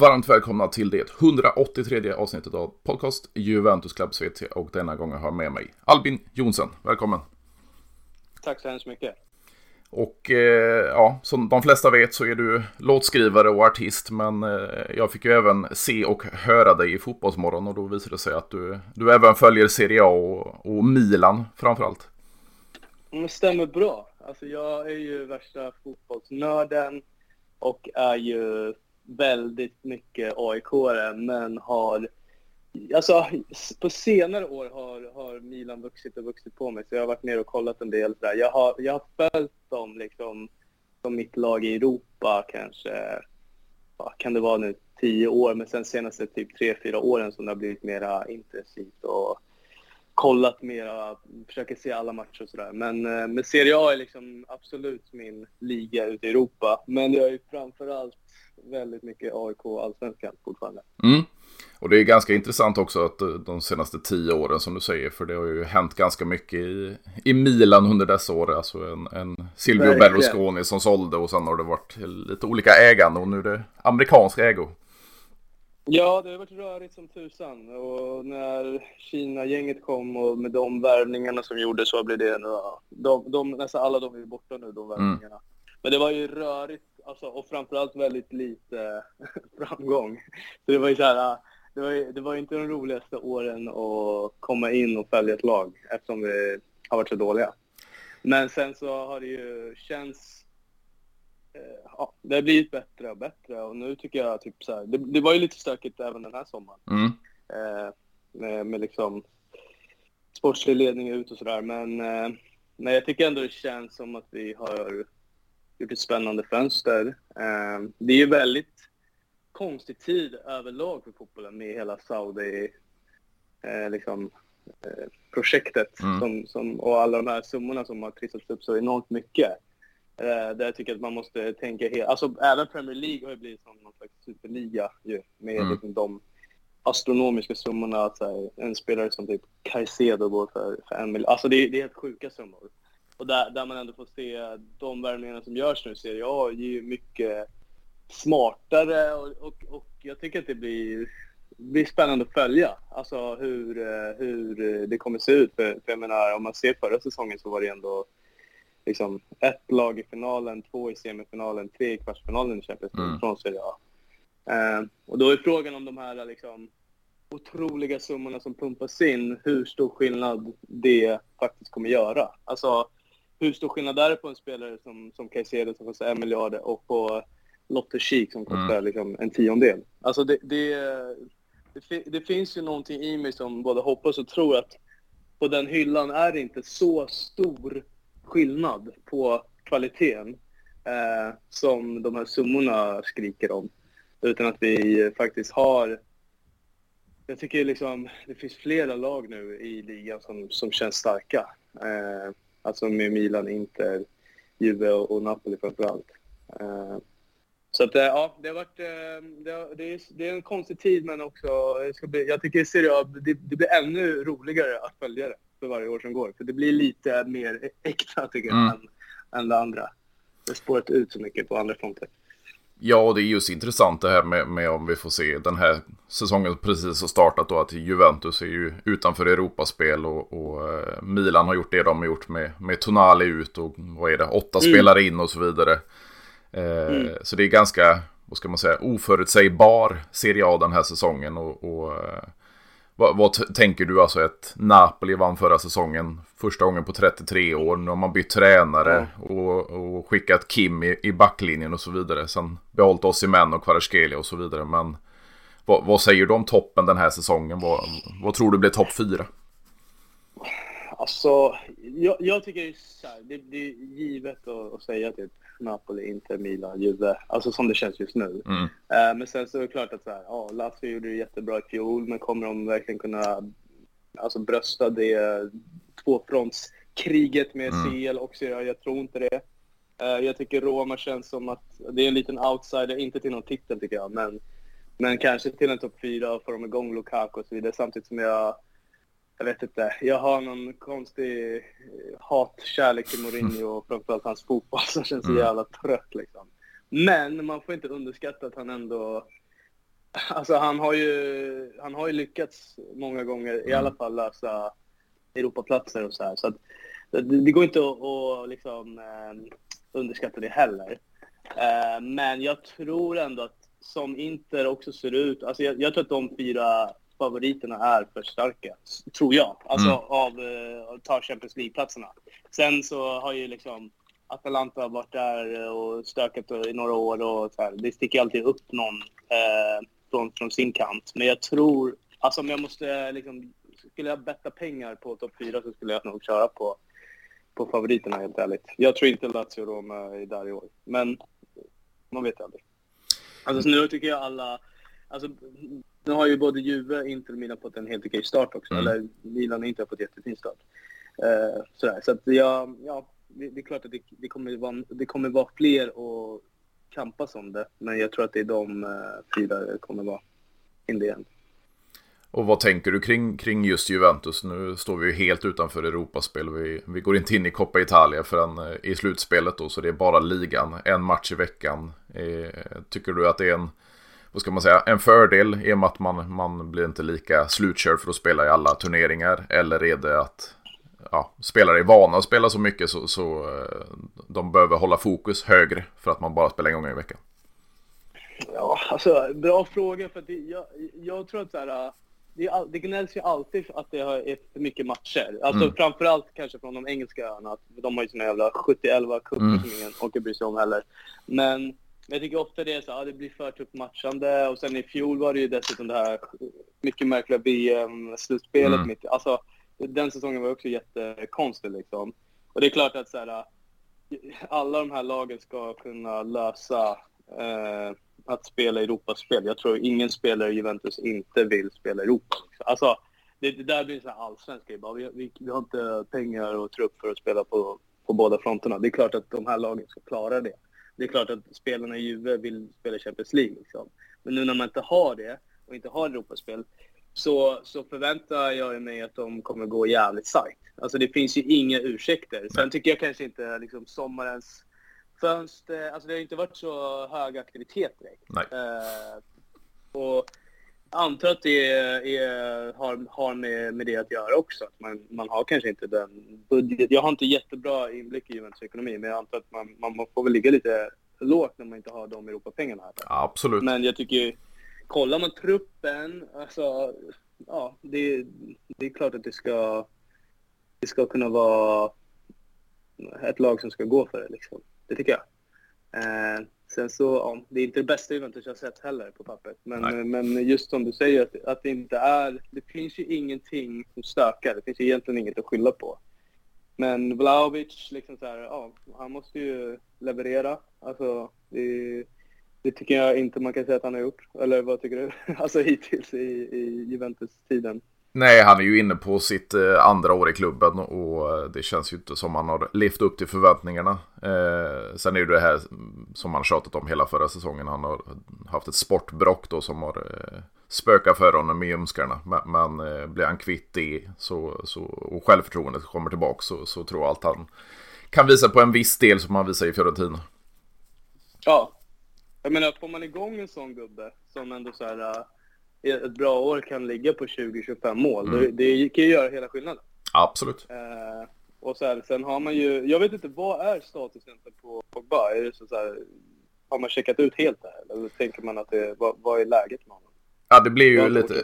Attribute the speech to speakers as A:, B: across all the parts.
A: varmt välkomna till det 183 avsnittet av podcast Juventus Club SVT och denna gång har jag med mig Albin Jonsen. Välkommen!
B: Tack så hemskt mycket!
A: Och eh, ja, som de flesta vet så är du låtskrivare och artist, men eh, jag fick ju även se och höra dig i Fotbollsmorgon och då visade det sig att du, du även följer Serie A och, och Milan framförallt.
B: Det stämmer bra. Alltså jag är ju värsta fotbollsnörden och är ju väldigt mycket aik men har... Alltså, på senare år har, har Milan vuxit och vuxit på mig, så jag har varit ner och kollat en del. Där. Jag, har, jag har följt dem liksom, som mitt lag i Europa kanske, vad kan det vara nu, tio år, men sen senaste typ tre, fyra åren som det har blivit mera intensivt och kollat mera, försöker se alla matcher och sådär. Men, eh, men Serie A är liksom absolut min liga ute i Europa. Men jag är framförallt väldigt mycket AIK och allsvenskan fortfarande.
A: Mm. Och det är ganska intressant också att eh, de senaste tio åren som du säger, för det har ju hänt ganska mycket i, i Milan under dessa år. Alltså en, en Silvio Verkligen. Berlusconi som sålde och sen har det varit lite olika ägande och nu är det amerikansk ägo.
B: Ja, det har varit rörigt som tusan. Och när Kina-gänget kom och med de värvningarna som gjordes så blev det... De, de, nästan alla de är borta nu, de värvningarna. Mm. Men det var ju rörigt alltså, och framförallt väldigt lite framgång. Så det var ju så här, det var, det var inte de roligaste åren att komma in och följa ett lag eftersom vi har varit så dåliga. Men sen så har det ju känts eh, ja, det har blivit bättre och bättre och nu tycker jag typ så här, det, det var ju lite stökigt även den här sommaren. Mm. Eh, med, med liksom sportslig ledning ut och sådär men, eh, men jag tycker ändå det känns som att vi har gjort ett spännande fönster. Ehm, det är ju väldigt konstig tid överlag för fotbollen med hela Saudi eh, liksom, eh, projektet mm. som, som, och alla de här summorna som har trissats upp så enormt mycket. Eh, där jag tycker att man måste tänka helt, alltså även Premier League har ju blivit som någon slags superliga ju med mm. liksom, de astronomiska summorna att här, en spelare som typ Caicedo går för, för en miljard. Alltså det, det är helt sjuka summor. Och där, där man ändå får se de värvningarna som görs nu Serie A är ju mycket smartare och, och, och, jag tycker att det blir, blir spännande att följa. Alltså hur, hur det kommer se ut. För, för jag menar, om man ser förra säsongen så var det ändå liksom ett lag i finalen, två i semifinalen, tre i kvartsfinalen i Champions League mm. från Serie A. Uh, och då är frågan om de här liksom, otroliga summorna som pumpas in, hur stor skillnad det faktiskt kommer göra. Alltså, hur stor skillnad är det på en spelare som, som Caicedo som kostar en miljard och på Lotte Chic som kostar mm. liksom en tiondel? Alltså det, det, det, det, finns ju någonting i mig som både hoppas och tror att på den hyllan är det inte så stor skillnad på kvaliteten eh, som de här summorna skriker om. Utan att vi faktiskt har jag tycker liksom det finns flera lag nu i ligan som, som känns starka. Eh, Alltså med Milan, Inter, Juve och Napoli framförallt. Eh, så att, eh, ja, det har varit... Uh, det, det, är, det, är, en konstig tid, men också... Det ska bli, jag tycker Serie A, det, det blir ännu roligare att följa det för varje år som går. För det blir lite mer äkta, tycker jag, mm. än, än det andra. Det spårat ut så mycket på andra fronter.
A: Ja, det är just intressant det här med, med, om vi får se den här säsongen precis har startat då att Juventus är ju utanför Europaspel och, och uh, Milan har gjort det de har gjort med, med Tonali ut och vad är det, åtta mm. spelare in och så vidare. Uh, mm. Så det är ganska, vad ska man säga, oförutsägbar Serie A den här säsongen och, och uh, vad, vad, tänker du alltså att Napoli vann förra säsongen första gången på 33 år. Nu har man bytt tränare ja. och, och, skickat Kim i, i, backlinjen och så vidare. Sen behållit Osimhen och Kvaratskhelia och så vidare. Men vad, vad, säger du om toppen den här säsongen? Vad, vad tror du blir topp fyra?
B: Alltså, jag, jag tycker det, det är givet att, att säga typ Napoli, Inter, Milan, Juve. Alltså som det känns just nu. Mm. Uh, men sen så är det klart att så här, ja, Lazio gjorde det jättebra i fjol, men kommer de verkligen kunna alltså, brösta det tvåfrontskriget med mm. CL också? Jag, jag tror inte det. Uh, jag tycker Roma känns som att det är en liten outsider, inte till någon titel tycker jag, men, men kanske till en topp fyra och får de igång Lukaku och så vidare. Samtidigt som jag jag vet inte. Jag har någon konstig eh, hatkärlek till Mourinho och framförallt hans fotboll som känns så mm. jävla trött liksom. Men man får inte underskatta att han ändå Alltså han har ju, han har ju lyckats många gånger mm. i alla fall lösa Europaplatser och så här. Så att, det, det går inte att, att liksom, eh, underskatta det heller. Eh, men jag tror ändå att som Inter också ser ut, alltså jag, jag tror att de fyra favoriterna är för starka, tror jag. Alltså mm. av att ta Champions League-platserna. Sen så har ju liksom Atalanta varit där och stökat i några år och så här. Det sticker alltid upp någon eh, från, från sin kant. Men jag tror, alltså om jag måste liksom, skulle jag betta pengar på topp fyra så skulle jag nog köra på, på favoriterna helt ärligt. Jag tror inte Lazio Roma är där i år, men man vet aldrig. Alltså nu tycker jag alla, alltså nu har ju både Juve, Inter och Milan fått en helt okej start också. Mm. Eller Milan och Inter har fått jättefin start. Uh, sådär. Så att ja, ja det, det, är klart att det, det, kommer vara, det kommer vara fler och kampas om det. Men jag tror att det är de uh, fyra kommer vara in the end.
A: Och vad tänker du kring, kring just Juventus? Nu står vi ju helt utanför Europaspel. Vi, vi går inte in i Coppa Italia förrän uh, i slutspelet då, så det är bara ligan. En match i veckan. Eh, tycker du att det är en vad ska man säga, en fördel i och med att man, man blir inte lika slutkörd för att spela i alla turneringar? Eller är det att ja, spelare är vana att spela så mycket så, så eh, de behöver hålla fokus högre för att man bara spelar en gång i veckan?
B: Ja, alltså bra fråga för det, jag, jag tror att så här, det, det gnälls ju alltid att det är för mycket matcher. Alltså mm. framförallt kanske från de engelska öarna. De har ju sina jävla 70-11 cuper mm. som ingen orkar bry sig om heller. Men jag tycker ofta det är så att det blir för tufft matchande och sen i fjol var det ju dessutom det här mycket märkliga VM-slutspelet. Mm. Alltså, den säsongen var också jättekonstig liksom. Och det är klart att så här, alla de här lagen ska kunna lösa eh, att spela Europaspel. Jag tror ingen spelare i Juventus inte vill spela Europa. Liksom. Alltså, det, det där blir en sån här allsvensk grej. Vi, vi, vi har inte pengar och trupp för att spela på, på båda fronterna. Det är klart att de här lagen ska klara det det är klart att spelarna i Juve vill spela Champions League. Liksom. Men nu när man inte har det och inte har Europaspel så, så förväntar jag mig att de kommer gå jävligt starkt. Alltså det finns ju inga ursäkter. Sen tycker jag kanske inte liksom sommarens fönster, alltså det har inte varit så hög aktivitet direkt.
A: Nej.
B: Uh, och antar att det är, är, har, har med, med det att göra också. Att man, man har kanske inte den budget. Jag har inte jättebra inblick i Juventus ekonomi, men jag antar att man, man får väl ligga lite lågt när man inte har de Europapengarna. Här.
A: absolut.
B: Men jag tycker, kollar man truppen, alltså, ja, det, det är klart att det ska, det ska kunna vara ett lag som ska gå för det. Liksom. Det tycker jag. Eh, Sen så, ja, det är inte det bästa Juventus jag sett heller på pappret. Men, men just som du säger, att, att det inte är... Det finns ju ingenting som stökar. Det finns ju egentligen inget att skylla på. Men Vlahovic, liksom så här, ja, han måste ju leverera. Alltså, det, det, tycker jag inte man kan säga att han har gjort. Eller vad tycker du? Alltså hittills i, i Juventus-tiden.
A: Nej, han är ju inne på sitt eh, andra år i klubben och eh, det känns ju inte som han har levt upp till förväntningarna. Eh, sen är det det här som han tjatat om hela förra säsongen. Han har haft ett sportbrock då som har eh, spökat för honom med ljumskarna. Men, men eh, blir han kvitt det så, så, och självförtroendet kommer tillbaka så, så tror jag att han kan visa på en viss del som han visar i Fiorentina.
B: Ja, jag menar får man igång en sån gubbe som ändå så här eh, ett bra år kan ligga på 20-25 mål. Mm. Det, det kan ju göra hela skillnaden.
A: Absolut.
B: Eh, och så här, sen har man ju, jag vet inte, vad är statusen på Pogba? Är det så, så här, har man checkat ut helt där? Eller tänker man att det, vad, vad är läget med honom?
A: Ja, det blir ju lite,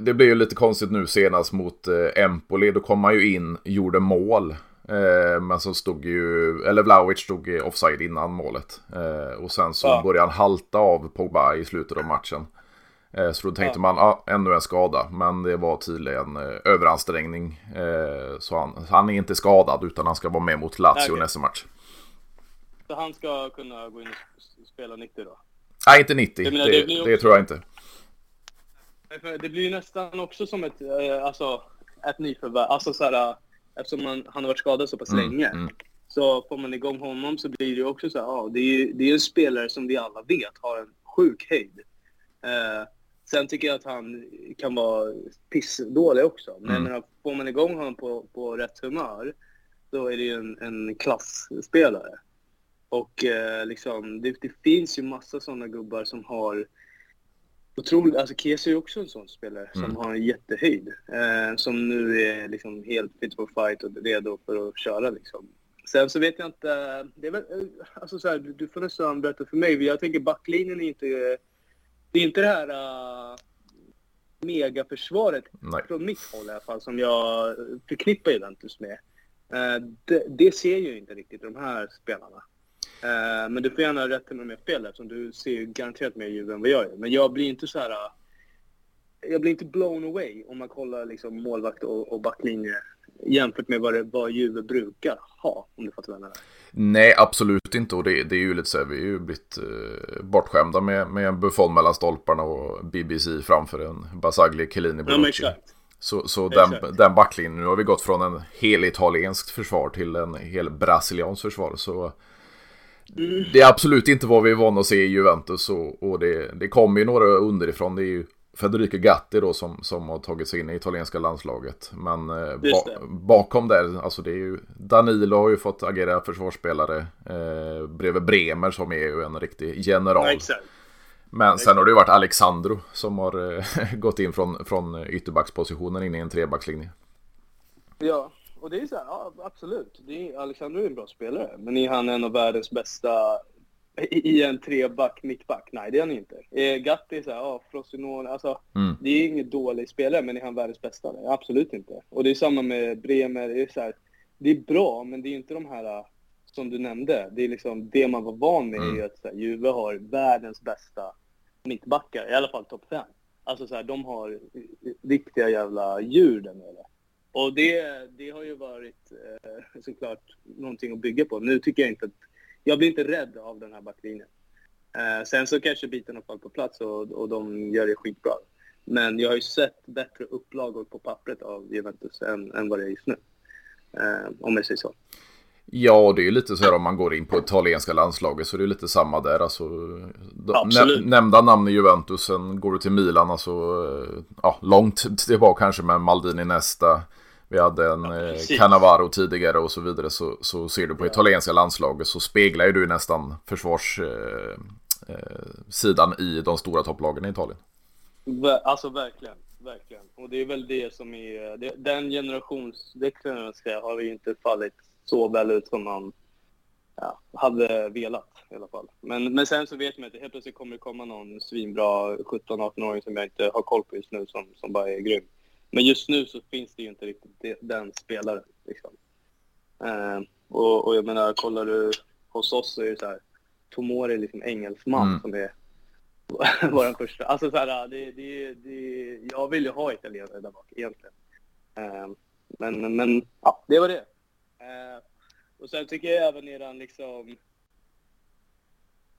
A: det blir ju lite konstigt nu senast mot eh, Empoli. Då kom man ju in, gjorde mål. Eh, men så stod ju, eller Vlahovic stod offside innan målet. Eh, och sen så ja. började han halta av Pogba i slutet av matchen. Eh, så då tänkte ja. man, ja, ännu en skada. Men det var tydligen eh, överansträngning. Eh, så han, han, är inte skadad utan han ska vara med mot Lazio okay. nästa match.
B: Så han ska kunna gå in och spela 90 då?
A: Nej, inte 90. Menar, det, det, också... det, tror jag inte.
B: Det blir ju nästan också som ett, alltså, ett nyförvärv. Alltså så här, eftersom man, han har varit skadad så pass mm, länge. Mm. Så får man igång honom så blir det ju också så här, ja, det är, det är en spelare som vi alla vet har en sjuk höjd. Eh, Sen tycker jag att han kan vara pissdålig också. Men mm. får man igång honom på, på rätt humör, då är det ju en, en klassspelare. Och eh, liksom, det, det, finns ju massa sådana gubbar som har otroligt, alltså Kiese är också en sån spelare som mm. har en jättehöjd. Eh, som nu är liksom helt fit for fight och redo för att köra liksom. Sen så vet jag inte, det är väl, alltså så här, du, du får nästan berätta för mig. Jag tänker backlinjen är inte, det är inte det här uh, megaförsvaret Nej. från mitt håll i alla fall som jag förknippar Juventus med. Uh, det, det, ser ju inte riktigt de här spelarna. Uh, men du får gärna rätta mig om jag har fel eftersom du ser ju garanterat mer Juve än vad jag gör. Men jag blir inte så här... jag blir inte blown away om man kollar liksom målvakt och, och backlinje jämfört med vad, det, vad Juve brukar ha, om du fattar vad jag menar.
A: Nej, absolut inte. Och det, det är ju lite så här, vi är ju blivit eh, bortskämda med, med en Buffon mellan stolparna och BBC framför en Basagli, Chiellini, Bonucci. Ja, så, så den, den backlinjen, nu har vi gått från en hel italienskt försvar till en hel brasiliansk försvar. Så mm. det är absolut inte vad vi är vana att se i Juventus och, och det, det kommer ju några underifrån. Det är ju Federico Gatti då som, som har tagit sig in i italienska landslaget. Men eh, ba bakom där, alltså det är ju Danilo har ju fått agera försvarsspelare eh, bredvid Bremer som är ju en riktig general. Ja, Men sen har det ju varit Alexandro som har eh, gått in från, från ytterbackspositionen in i en trebackslinje.
B: Ja, och det är så här, ja, absolut. Det är, Alexandro är en bra spelare, men är han en av världens bästa i en treback, mittback. Nej, det är han inte. Eh, Gatti är såhär, ja, Frosinone, alltså mm. det är ingen dålig spelare, men är han världens bästa? Nej, absolut inte. Och det är samma med Bremer, det är så här, det är bra, men det är inte de här som du nämnde. Det är liksom det man var van med mm. är att så här, Juve har världens bästa mittbackar, i alla fall topp fem. Alltså så här, de har riktiga jävla djur där nere. Och det, det har ju varit eh, såklart någonting att bygga på. Nu tycker jag inte att jag blir inte rädd av den här backlinjen. Eh, sen så kanske bitarna faller på plats och, och de gör det skitbra. Men jag har ju sett bättre upplagor på pappret av Juventus än, än vad det är just nu. Eh, om jag säger så.
A: Ja, det är ju lite så här om man går in på italienska landslaget så det är lite samma där. Alltså, nä nämnda namn i Juventus, sen går du till Milan, alltså eh, ja, långt tillbaka kanske med Maldini nästa. Vi hade en ja, eh, Cannavaro tidigare och så vidare. Så, så ser du på ja. italienska landslaget så speglar ju du nästan försvarssidan eh, eh, i de stora topplagen i Italien.
B: Alltså verkligen, verkligen. Och det är väl det som är, det, den generationsväxlingen har ju inte fallit så väl ut som man ja, hade velat i alla fall. Men, men sen så vet man att helt plötsligt kommer det komma någon svinbra 17-18-åring som jag inte har koll på just nu som, som bara är grym. Men just nu så finns det ju inte riktigt den spelaren. Liksom. Eh, och, och, jag menar, kollar du hos oss så är det så här, Tomori är liksom engelsman mm. som är vår första. Alltså så här, det, det, det, jag vill ju ha italienare där bak egentligen. Eh, men, men ja, det var det. Eh, och sen tycker jag även eran liksom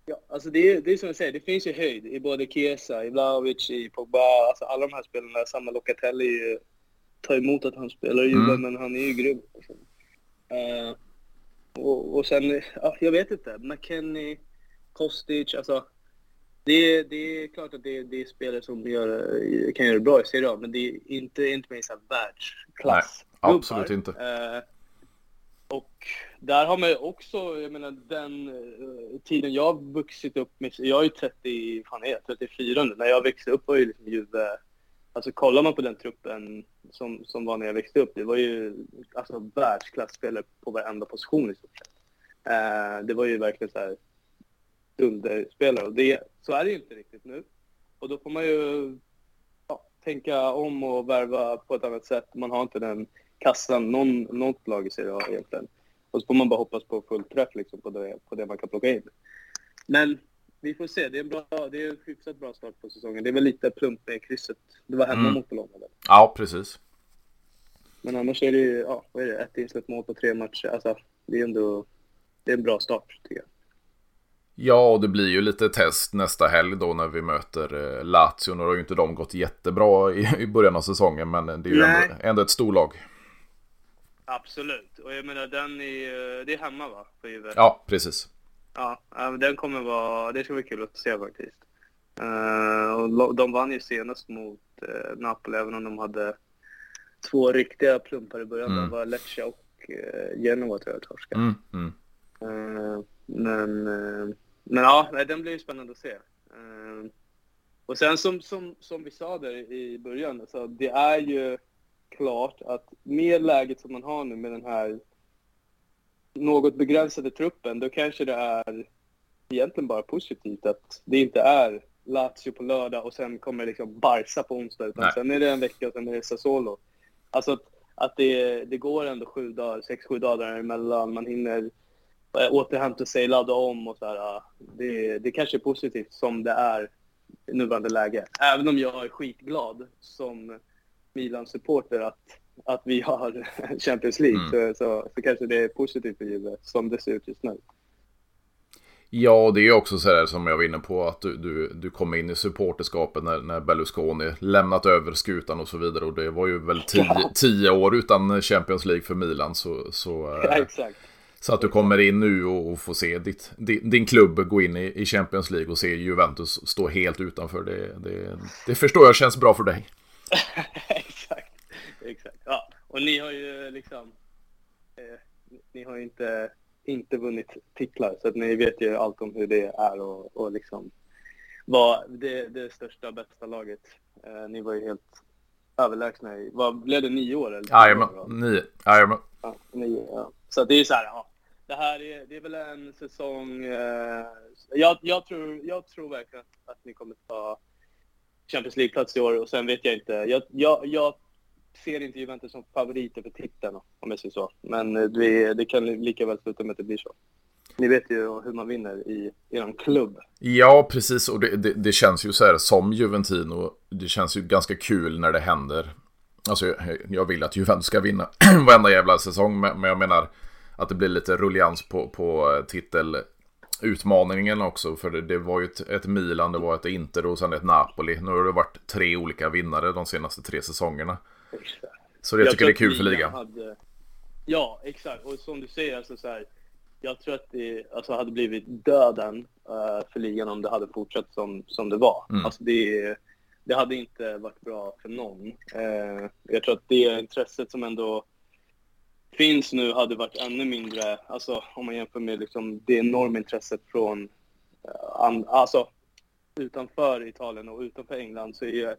B: Ja, alltså det är, det är som jag säger, det finns ju höjd i både Chiesa, i Vlahovic, i Pogba, alltså alla de här spelarna. Samma Locatelli tar emot att han spelar i Juve, mm. men han är ju grym. Uh, och, och sen, ja, jag vet inte, McKennie, Kostic, alltså. Det, det är klart att det, det är spelare som gör, kan göra det bra i Serie A, men det är inte, inte i världsklass.
A: Nej, absolut inte. Uh,
B: och där har man ju också, jag menar den uh, tiden jag vuxit upp med, jag är ju 30, fan är jag, 34 nu. När jag växte upp var ju liksom Juve, alltså kollar man på den truppen som, som var när jag växte upp, det var ju alltså världsklasspelare på varenda position i stort sett. Uh, det var ju verkligen så här dunderspelare och det, så är det ju inte riktigt nu. Och då får man ju ja, tänka om och värva på ett annat sätt. Man har inte den kassan någon, något lag i Serie A egentligen. Och så får man bara hoppas på full träff liksom på det, på det man kan plocka in. Men vi får se. Det är en, bra, det är en hyfsat bra start på säsongen. Det är väl lite plump med krysset. Det var hemma mm. mot Bologna.
A: Ja, precis.
B: Men annars är det ju, ja, vad är det, ett insläppt mål på tre matcher. Alltså, det är ändå, det är en bra start tycker jag.
A: Ja, och det blir ju lite test nästa helg då när vi möter eh, Lazio. Nu har ju inte de gått jättebra i, i början av säsongen, men det är ju ändå, ändå, ett storlag.
B: Absolut, och jag menar den är, det är hemma va? För Juve.
A: Ja, precis.
B: Ja, den kommer vara, det ska bli kul att se faktiskt. Uh, och de vann ju senast mot uh, Napoli, även om de hade två riktiga plumpar i början. Mm. Det var Lecce och uh, Genoa tror jag torskade. Mm, mm. Men, men ja, den blir ju spännande att se. Och sen som, som, som vi sa där i början, alltså, det är ju klart att med läget som man har nu med den här något begränsade truppen, då kanske det är egentligen bara positivt att det inte är Lazio på lördag och sen kommer liksom Barca på onsdag, utan Nej. sen är det en vecka och sen är det Sassuolo. Alltså att, att det, det går ändå sju dagar, sex, sju dagar däremellan, man hinner eh, återhämta sig, ladda om och så här. Det, det kanske är positivt som det är i nuvarande läge. Även om jag är skitglad som Milan-supporter att, att vi har Champions League mm. så, så, så, kanske det är positivt för Juve som det ser ut just nu.
A: Ja, det är också så här som jag var inne på att du, du, du kom in i supporterskapet när, när Berlusconi lämnat över skutan och så vidare. Och det var ju väl tio, ja. tio år utan Champions League för Milan. Så, så,
B: ja, exakt.
A: så att du kommer in nu och, och får se ditt, din, din klubb gå in i, i, Champions League och se Juventus stå helt utanför. Det, det, det förstår jag känns bra för dig.
B: exakt, exakt. Ja, och ni har ju liksom... Eh, ni har ju inte inte vunnit titlar. Så att ni vet ju allt om hur det är och, och liksom var det, det största, bästa laget. Eh, ni var ju helt överlägsna i, vad blev det, nio år?
A: Jajamän, nio. Jajamän.
B: Ja, nio, ja. Så det är så här, ja. Det här är, det är väl en säsong, eh, jag, jag, tror, jag tror verkligen att ni kommer ta Champions League-plats i år och sen vet jag inte. Jag, jag, jag ser inte Juventus som favoriter för titeln, om jag säger så. Men eh, det, det kan lika väl sluta med att det blir så. Ni vet ju hur man vinner i er klubb.
A: Ja, precis. Och det, det, det, känns ju så här som Juventino. Det känns ju ganska kul när det händer. Alltså, jag, jag vill att Juventus ska vinna varenda jävla säsong. Men, men jag menar att det blir lite rullians på, på eh, titelutmaningen också. För det, det var ju ett, ett, Milan, det var ett Inter och sen ett Napoli. Nu har det varit tre olika vinnare de senaste tre säsongerna. Så jag, jag tycker det är kul för ligan. Hade...
B: Ja, exakt. Och som du säger, alltså så här, jag tror att det alltså, hade blivit döden uh, för ligan om det hade fortsatt som, som det var. Mm. Alltså, det, det hade inte varit bra för någon. Uh, jag tror att det intresset som ändå finns nu hade varit ännu mindre, alltså om man jämför med liksom, det enorma intresset från uh, and, alltså, utanför Italien och utanför England så är ju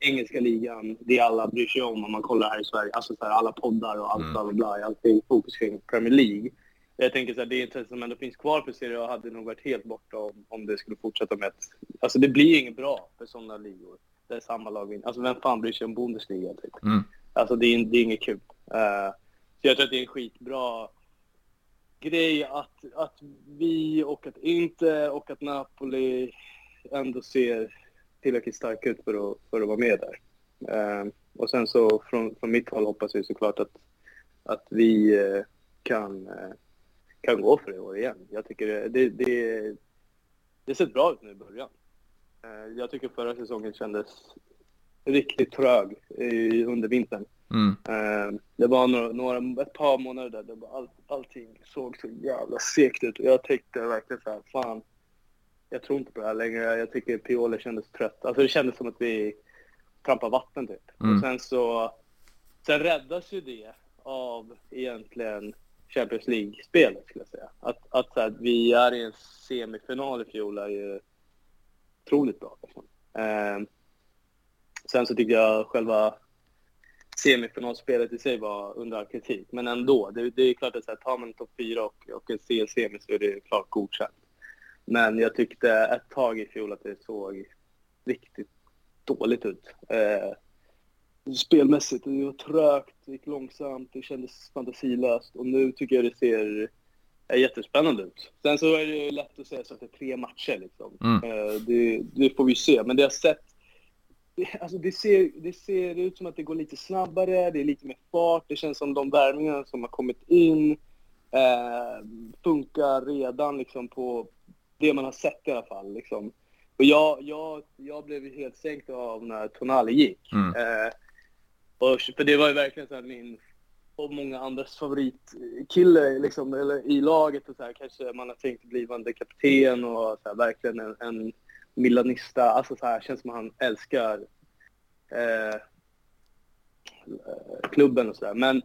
B: engelska ligan, det alla bryr sig om om man kollar här i Sverige. Alltså så här, alla poddar och allt, mm. bla, bla, allting fokus kring Premier League. Jag tänker så här, det intresse som ändå finns kvar för Serie A hade nog varit helt borta om, om det skulle fortsätta med ett... Alltså det blir inget bra för sådana ligor. Det är samma lag vinner. Alltså vem fan bryr sig om Bundesliga typ? Mm. Alltså det är, det är inget kul. Uh, så jag tror att det är en skitbra grej att, att vi och att inte och att Napoli ändå ser tillräckligt starka ut för att, för att vara med där. Uh, och sen så från, från mitt håll hoppas vi såklart att, att vi uh, kan, uh, kan gå för det i år igen. Jag tycker det, det, det, det ser bra ut nu i början. Ehm, jag tycker förra säsongen kändes riktigt trög i, under vintern. Mm. det var några, några, ett par månader där, där all, allting såg så jävla segt ut och jag tänkte verkligen så här, fan, jag tror inte på det här längre. Jag tycker Pioli kändes trött. Alltså det kändes som att vi trampar vatten typ. Mm. Och sen så... Sen räddas ju det av egentligen Champions League-spelet skulle jag säga. Att, att, att vi är i en semifinal i fjol är ju otroligt bra. Liksom. Eh, sen så tycker jag själva semifinalspelet i sig var under all kritik. Men ändå, det, det är klart att så här, tar man topp fyra och, och en CL-semi så är det klart godkänt. Men jag tyckte ett tag i fjol att det såg riktigt dåligt ut. Eh, spelmässigt, det var trögt, det gick långsamt, det kändes fantasilöst och nu tycker jag det ser är jättespännande ut. Sen så är det lätt att säga så att det är tre matcher liksom. Mm. Eh, det, det, får vi se, men det jag sett det, alltså det, ser, det ser ut som att det går lite snabbare, det är lite mer fart, det känns som de värvningarna som har kommit in eh, funkar redan liksom på, det man har sett i alla fall. Liksom. Och jag, jag, jag blev helt sänkt av när Tonali gick. Mm. Eh, och, för det var ju verkligen så min och många andras favoritkille liksom, eller i laget. Och så här, kanske man har tänkt blivande kapten och så här, verkligen en, en milanista. Alltså så här, känns som att han älskar eh, klubben och sådär. Men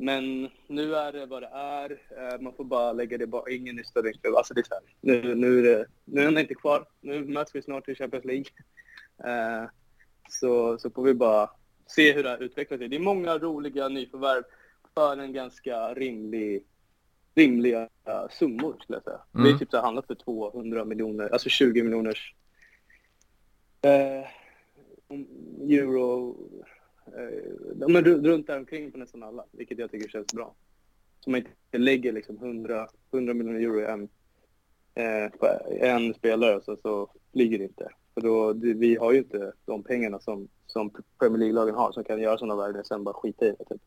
B: men nu är det vad det är. Eh, man får bara lägga det bara ingen nysta klubb. Alltså det är så här. Nu, nu, är det, nu är han inte kvar. Nu möts vi snart i Champions League. Eh, så, så får vi bara se hur det här utvecklar sig. Det är många roliga nyförvärv för en ganska rimlig, rimliga summor skulle jag säga. Mm. Vi har typ handlat för 200 miljoner, alltså 20 miljoners eh, euro. Eh, men runt omkring på nästan alla, vilket jag tycker känns bra. Så man inte lägger liksom 100, 100 miljoner euro i en, eh, på en spelare så, så flyger det inte. För då, vi har ju inte de pengarna som, som Premier League-lagen har som kan göra sådana värden och sen bara skita i det. Typ.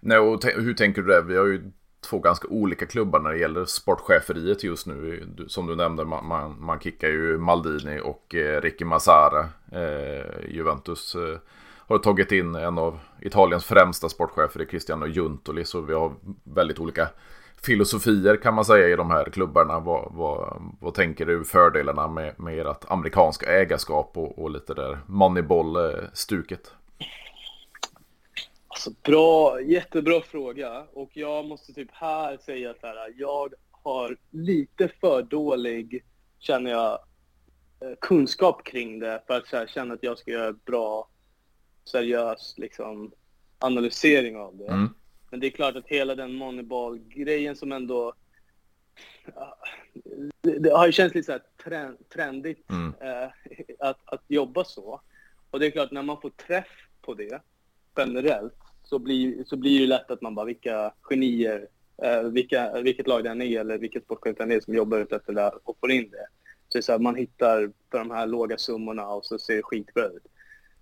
A: Nej, och hur tänker du där? Vi har ju två ganska olika klubbar när det gäller sportcheferiet just nu. Som du nämnde, man, man, man kickar ju Maldini och eh, Ricky Massara. Eh, Juventus eh, har tagit in en av Italiens främsta sportchefer, Cristiano Juntoli. Så vi har väldigt olika filosofier kan man säga i de här klubbarna. Vad, vad, vad tänker du fördelarna med, med ert amerikanska ägarskap och, och lite där Moneyball-stuket?
B: Eh, Alltså bra, jättebra fråga. Och jag måste typ här säga så här, jag har lite för dålig, känner jag, eh, kunskap kring det för att här, känna att jag ska göra bra, seriös liksom, analysering av det. Mm. Men det är klart att hela den Moneyball-grejen som ändå... Det, har ju känts lite så här trendigt mm. eh, att, att jobba så. Och det är klart, när man får träff på det generellt så blir, så blir det lätt att man bara, vilka genier, eh, vilka, vilket lag det än är eller vilket sportchef det är som jobbar ut efter det och får in det. Så det så här, man hittar för de här låga summorna och så ser det skitbra ut.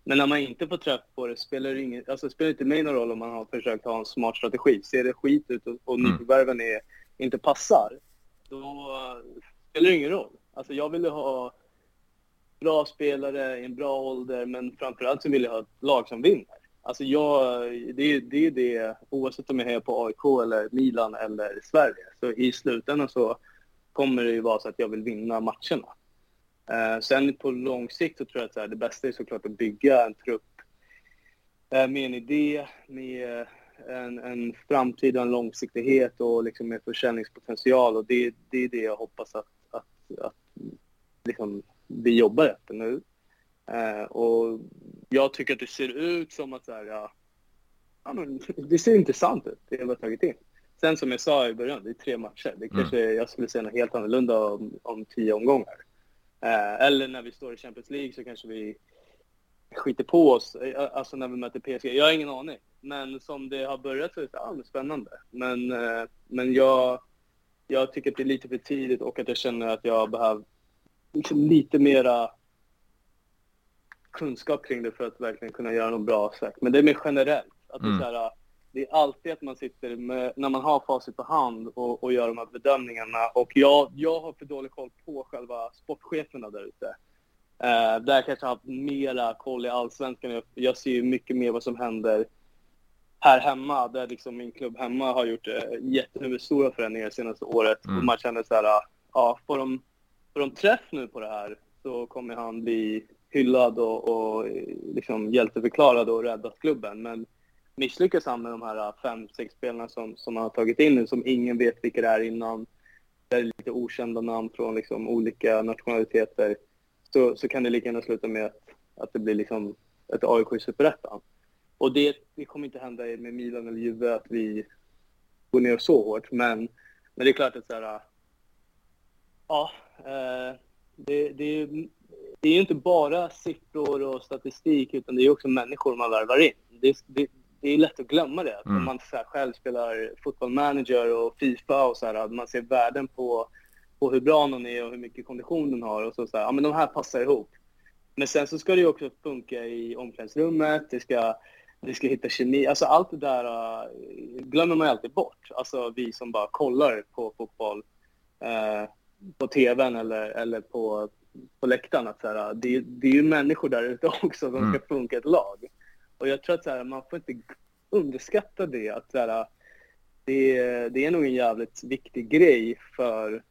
B: Men när man inte får träff på det spelar det, ingen, alltså spelar inte mig någon roll om man har försökt ha en smart strategi. Ser det skit ut och, och mm. nyförvärven är, inte passar, då spelar det ingen roll. Alltså jag ville ha bra spelare i en bra ålder, men framförallt så vill jag ha ett lag som vinner. Alltså jag, det, det är det, oavsett om jag är på AIK eller Milan eller Sverige. Så i slutändan så kommer det ju vara så att jag vill vinna matcherna. Eh, sen på lång sikt så tror jag att här, det bästa är såklart att bygga en trupp eh, med en idé, med en, en framtid och en långsiktighet och liksom med försäljningspotential. Och det, det är det jag hoppas att, att, att liksom, vi jobbar efter nu. Eh, och jag tycker att det ser ut som att så här, ja, ja, men det ser intressant ut, det vi har tagit in. Sen som jag sa i början, det är tre matcher. Det kanske, mm. Jag skulle säga något helt annorlunda om, om tio omgångar. Eh, eller när vi står i Champions League så kanske vi skiter på oss, eh, alltså när vi möter PSG. Jag har ingen aning. Men som det har börjat så är det ja, spännande. Men, eh, men jag, jag tycker att det är lite för tidigt och att jag känner att jag behöver liksom lite mera kunskap kring det för att verkligen kunna göra något bra sagt. Men det är mer generellt. Att mm. det, är så här, det är alltid att man sitter med, när man har facit på hand och, och gör de här bedömningarna. Och jag, jag har för dålig koll på själva sportcheferna där ute. Uh, där kanske jag har haft mera koll i allsvenskan. Jag, ser ju mycket mer vad som händer här hemma, där liksom min klubb hemma har gjort uh, jättestora förändringar senaste året. Mm. Och man känner så här, ja, får de, får de träff nu på det här så kommer han bli hyllad och, och eh, liksom hjälteförklarad och räddat klubben. Men misslyckas han med de här eh, fem, sex spelarna som, som han har tagit in nu, som ingen vet vilka det är innan, det är lite okända namn från liksom olika nationaliteter, så, så kan det lika gärna sluta med att, att det blir liksom ett AIK i Superettan. Och det, det kommer inte hända med Milan eller Juve att vi går ner så hårt, men, men det är klart att så här, eh, ja, det, det, är, det är ju inte bara siffror och statistik, utan det är också människor man värvar in. Det, det, det är lätt att glömma det. Mm. Om man så här, själv spelar fotbollmanager och Fifa och så här, man ser värden på, på hur bra någon är och hur mycket kondition den har och så, så här, ja men de här passar ihop. Men sen så ska det ju också funka i omklädningsrummet, det ska, det ska hitta kemi, alltså allt det där uh, glömmer man ju alltid bort. Alltså vi som bara kollar på fotboll uh, på tvn eller, eller på, på läktaren. Att så här, det, det är ju människor där ute också som mm. ska funka ett lag. Och jag tror att så här, man får inte underskatta det. Att så här, det, det är nog en jävligt viktig grej för,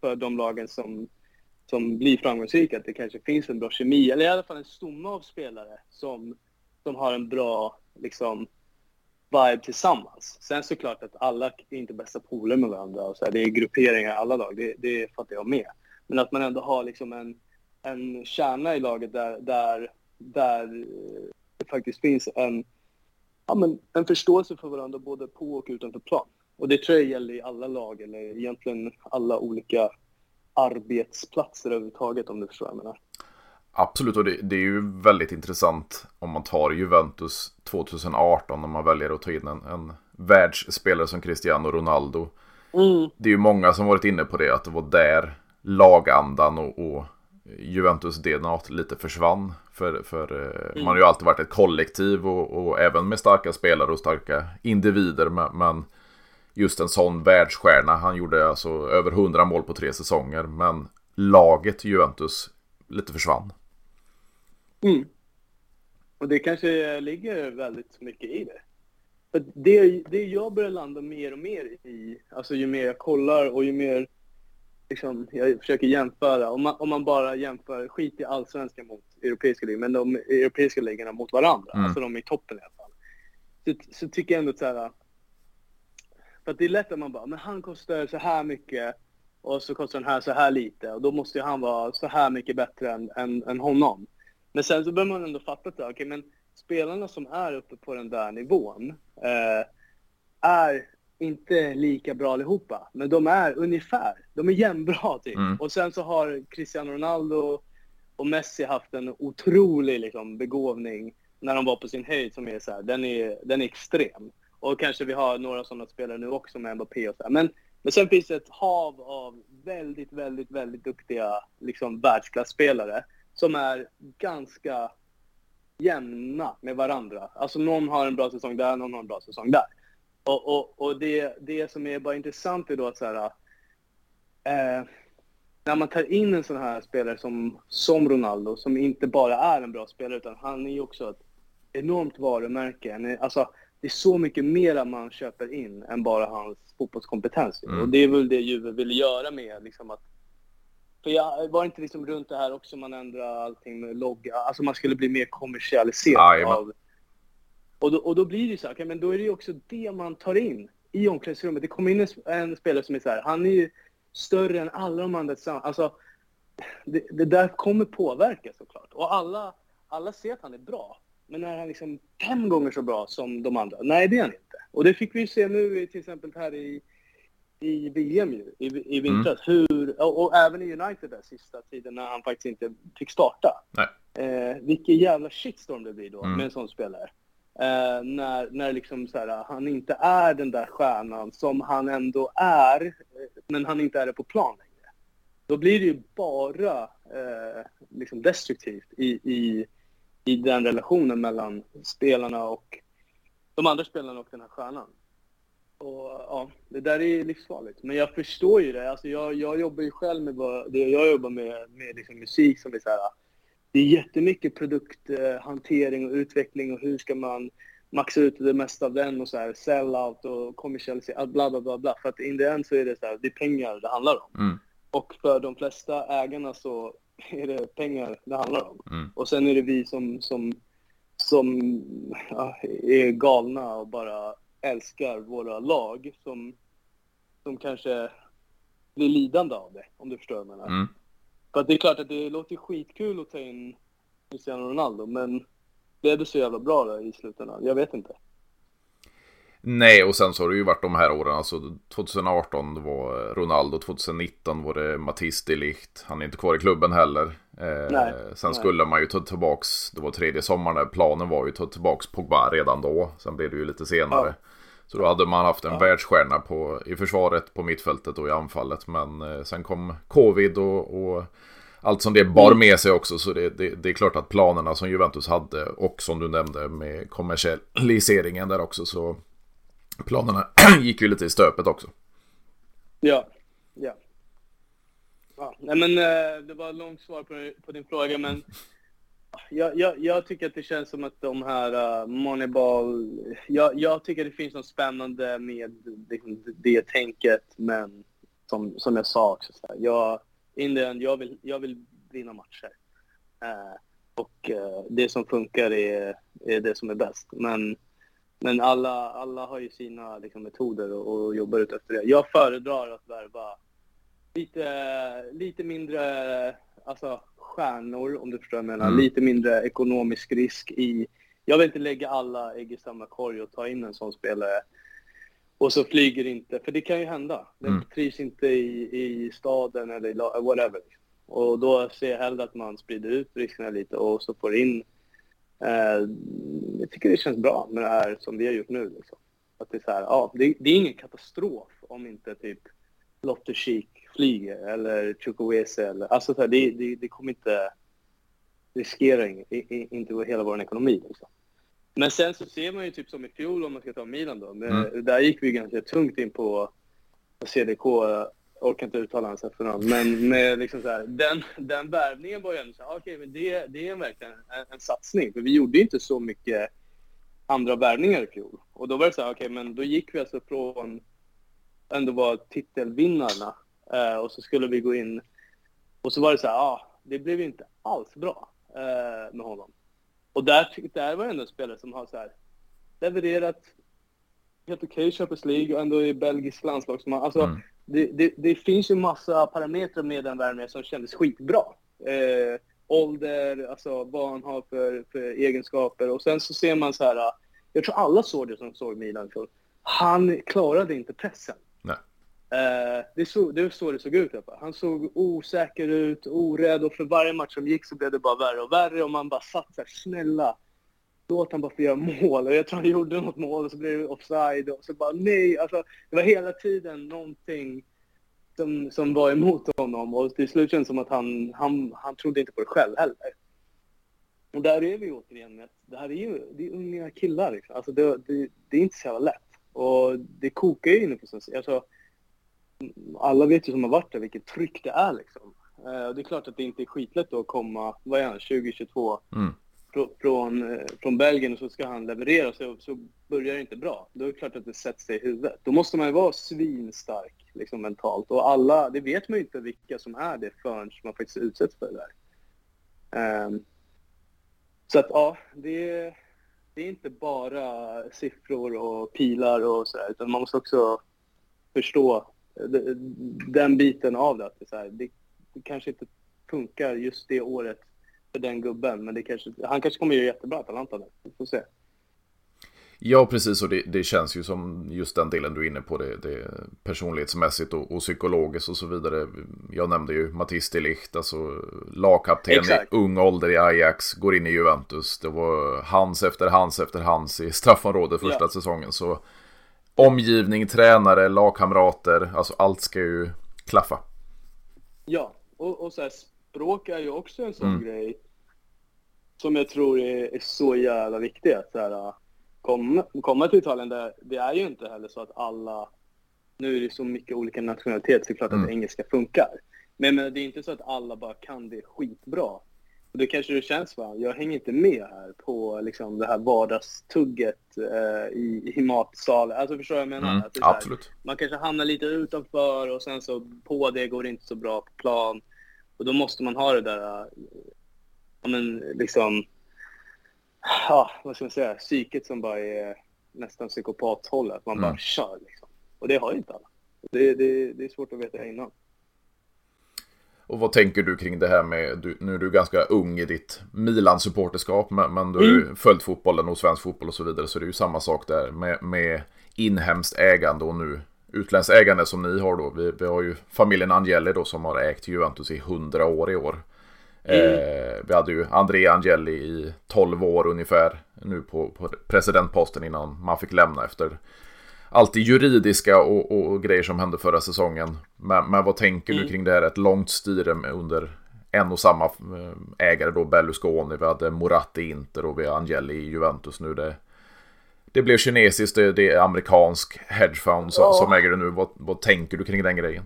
B: för de lagen som, som blir framgångsrika. Att det kanske finns en bra kemi, eller i alla fall en stomme av spelare som, som har en bra liksom, vibe tillsammans. Sen såklart att alla är inte bästa polare med varandra. Och så här, det är grupperingar i alla lag, det, det fattar jag med. Men att man ändå har liksom en, en kärna i laget där, där, där det faktiskt finns en, ja, men en förståelse för varandra både på och utanför plan. Och det tror jag gäller i alla lag, eller egentligen alla olika arbetsplatser överhuvudtaget om du förstår vad jag menar.
A: Absolut, och det, det, är ju väldigt intressant om man tar Juventus 2018 när man väljer att ta in en, en världsspelare som Cristiano Ronaldo. Mm. Det är ju många som varit inne på det, att det var där lagandan och, och Juventus DNA lite försvann. För, för mm. man har ju alltid varit ett kollektiv och, och, även med starka spelare och starka individer. Men, men just en sån världsstjärna, han gjorde alltså över 100 mål på tre säsonger. Men laget Juventus lite försvann.
B: Mm. Och det kanske ligger väldigt mycket i det. För det, det jag börjar landa mer och mer i, alltså ju mer jag kollar och ju mer liksom, jag försöker jämföra, om man, om man bara jämför, skit i allsvenskan mot europeiska ligor, men de europeiska ligorna mot varandra, mm. alltså de i toppen i alla fall. Så, så tycker jag ändå så här, för att det är lätt att man bara, men han kostar så här mycket och så kostar den här så här lite och då måste ju han vara så här mycket bättre än, än, än honom. Men sen så bör man ändå fatta att, okej okay, men spelarna som är uppe på den där nivån eh, är inte lika bra allihopa, men de är ungefär, de är jämnbra typ. Mm. Och sen så har Cristiano Ronaldo och Messi haft en otrolig liksom, begåvning när de var på sin höjd som är så här, den är, den är extrem. Och kanske vi har några sådana spelare nu också med Mbappé och så här. Men, men sen finns det ett hav av väldigt, väldigt, väldigt duktiga liksom, världsklasspelare som är ganska jämna med varandra. Alltså någon har en bra säsong där, någon har en bra säsong där. Och, och, och det, det som är bara intressant är då att så här, eh, när man tar in en sån här spelare som, som Ronaldo, som inte bara är en bra spelare, utan han är ju också ett enormt varumärke. Alltså, det är så mycket mera man köper in än bara hans fotbollskompetens. Mm. Och det är väl det Juve ville göra med liksom att för jag var inte liksom runt det här också man ändrade allting med logga, alltså man skulle bli mer kommersialiserad ah, av... Och då, och då blir det så här, okay, men då är det ju också det man tar in i omklädningsrummet. Det kommer in en, en spelare som är så här, han är ju större än alla de andra tillsammans. Alltså, det, det, där kommer påverka såklart. Och alla, alla ser att han är bra. Men är han liksom fem gånger så bra som de andra? Nej, det är han inte. Och det fick vi ju se nu till exempel här i, i VM ju, i, i vintras. Mm. Hur, och, och, även i United där sista tiden när han faktiskt inte fick starta. Nej. Eh, vilken jävla shitstorm det blir då mm. med en sån spelare. Eh, när, när liksom så här, han inte är den där stjärnan som han ändå är, men han inte är det på plan längre. Då blir det ju bara eh, liksom destruktivt i, i, i den relationen mellan spelarna och de andra spelarna och den här stjärnan. Och ja, det där är livsfarligt. Men jag förstår ju det. Alltså jag, jag jobbar ju själv med vad, jag jobbar med, med liksom musik som är så här, det är jättemycket produkthantering och utveckling och hur ska man maxa ut det mesta av den och så här sell-out och kommersialisera, bla bla bla bla. För att in the end så är det så här, det är pengar det handlar om. Mm. Och för de flesta ägarna så är det pengar det handlar om. Mm. Och sen är det vi som, som, som ja, är galna och bara älskar våra lag som, som kanske blir lidande av det, om du förstår vad jag menar. Mm. För att det är klart att det låter skitkul att ta in Cristiano Ronaldo, men blev det så jävla bra då i slutändan? Jag vet inte.
A: Nej, och sen så har det ju varit de här åren, alltså 2018 var Ronaldo, 2019 var det Matisse Delicht, han är inte kvar i klubben heller. Eh, nej, sen nej. skulle man ju ta tillbaks, det var tredje sommaren där, planen var ju att ta tillbaks Pogba redan då, sen blev det ju lite senare. Ja. Så då hade man haft en ja. världsstjärna på, i försvaret, på mittfältet och i anfallet. Men eh, sen kom covid och, och, allt som det bar mm. med sig också. Så det, det, det, är klart att planerna som Juventus hade och som du nämnde med kommersialiseringen där också. Så planerna gick ju lite i stöpet också.
B: Ja, ja. ja. Nej men eh, det var långt svar på, på din fråga men jag, jag, jag, tycker att det känns som att de här uh, Moneyball... Jag, jag tycker det finns något spännande med liksom, det tänket, men som, som jag sa också, så här, jag, in the end, jag, vill, jag vill vinna matcher. Uh, och uh, det som funkar är, är det som är bäst. Men, men alla, alla har ju sina liksom, metoder och, och jobbar ut efter det. Jag föredrar att värva lite, lite mindre alltså, stjärnor, om du förstår vad jag menar. Mm. Lite mindre ekonomisk risk i... Jag vill inte lägga alla ägg i samma korg och ta in en sån spelare och så flyger inte, för det kan ju hända. Den mm. trivs inte i, i staden eller i, whatever. Och då ser jag hellre att man sprider ut riskerna lite och så får in... Eh, jag tycker det känns bra med det här som vi har gjort nu. Liksom. Att det, är så här, ja, det, det, är ingen katastrof om inte typ Lotte Chic flyger eller Chukwueze eller... Alltså så här, det, det, det kommer inte... riskera inte hela vår ekonomi. Liksom. Men sen så ser man ju typ som i fjol om man ska ta Milan då. Med, mm. Där gick vi ganska tungt in på CDK. Jag orkar inte uttala hans efternamn. Men med liksom så här, den, den värvningen var ju ändå så här, okej, okay, men det, det är verkligen en, en satsning. För vi gjorde inte så mycket andra värvningar i fjol. Och då var det så här, okej, okay, men då gick vi alltså från ändå var titelvinnarna eh, och så skulle vi gå in och så var det så här, ja, ah, det blev inte alls bra eh, med honom. Och där, där var ändå en spelare som har så här, levererat helt okej okay, Champions League och ändå i belgisk landslagsman. Alltså, mm. det, det, det, finns ju massa parametrar med den värvningen som kändes skitbra. Eh, ålder, alltså vad han har för, för egenskaper och sen så ser man så här, jag tror alla såg det som såg Milan, för han klarade inte pressen. Eh, det, så, det så det såg ut. Han såg osäker ut, orädd och för varje match som gick så blev det bara värre och värre och man bara satt såhär snälla, låt han bara få göra mål. Och jag tror han gjorde något mål och så blev det offside och så bara nej. Alltså, det var hela tiden någonting som, som var emot honom och till slut kändes det som att han, han, han trodde inte på det själv heller. Och där är vi återigen, med att det här är ju det är unga killar liksom. Alltså det, det, det är inte så jävla lätt. Och det kokar ju inne på så alltså, alla vet ju som har varit där vilket tryck det är liksom. Eh, det är klart att det inte är skitlätt att komma, vad är han, 2022 mm. från, eh, från Belgien och så ska han leverera så, så börjar det inte bra. Då är det klart att det sätter sig i huvudet. Då måste man ju vara svinstark liksom mentalt och alla, det vet man ju inte vilka som är det förrän man faktiskt utsätts för det där. Um, så att ja, det, det är inte bara siffror och pilar och sådär utan man måste också förstå den biten av det. Att det, så här, det, det, kanske inte funkar just det året för den gubben, men det kanske, han kanske kommer göra jättebra Atalanta nu. Vi får se.
A: Ja, precis. Och det, det, känns ju som just den delen du är inne på. Det, det personlighetsmässigt och, och, psykologiskt och så vidare. Jag nämnde ju Mattis Delicht, alltså lagkapten i ung ålder i Ajax, går in i Juventus. Det var hans efter hans efter hans i straffområdet första ja. säsongen. Så omgivning, tränare, lagkamrater. Alltså allt ska ju klaffa.
B: Ja, och, och så här, språk är ju också en sån mm. grej som jag tror är, är så jävla viktigt. Att så här, komma, komma till Italien, där, det är ju inte heller så att alla... Nu är det så mycket olika nationaliteter, så det är klart mm. att engelska funkar. Men, men det är inte så att alla bara kan det skitbra. Och då kanske det känns va, jag hänger inte med här på liksom det här vardagstugget eh, i, i matsalen. Alltså förstår du vad jag menar? Mm,
A: absolut. Här,
B: man kanske hamnar lite utanför och sen så på det går det inte så bra på plan. Och då måste man ha det där, ja men liksom, ja vad ska man säga, psyket som bara är nästan psykopathållet. Man mm. bara kör liksom. Och det har ju inte alla. Det, det, det är svårt att veta innan.
A: Och vad tänker du kring det här med, du, nu är du ganska ung i ditt Milan-supporterskap, men, men du har ju mm. följt fotbollen och svensk fotboll och så vidare, så det är ju samma sak där med, med inhemskt ägande och nu utländskt ägande som ni har då. Vi, vi har ju familjen Angeli då som har ägt Juventus i 100 år i år. Mm. Eh, vi hade ju André Angeli i 12 år ungefär nu på, på presidentposten innan man fick lämna efter allt det juridiska och, och, och, grejer som hände förra säsongen. Men, men vad tänker mm. du kring det här? Ett långt styre under en och samma eh, ägare då, Berlusconi. Vi hade Moratti i Inter och vi har Angeli i Juventus nu. Det, det blev kinesiskt, det, det är amerikansk hedgefond som, ja. som äger det nu. Vad, vad tänker du kring den grejen?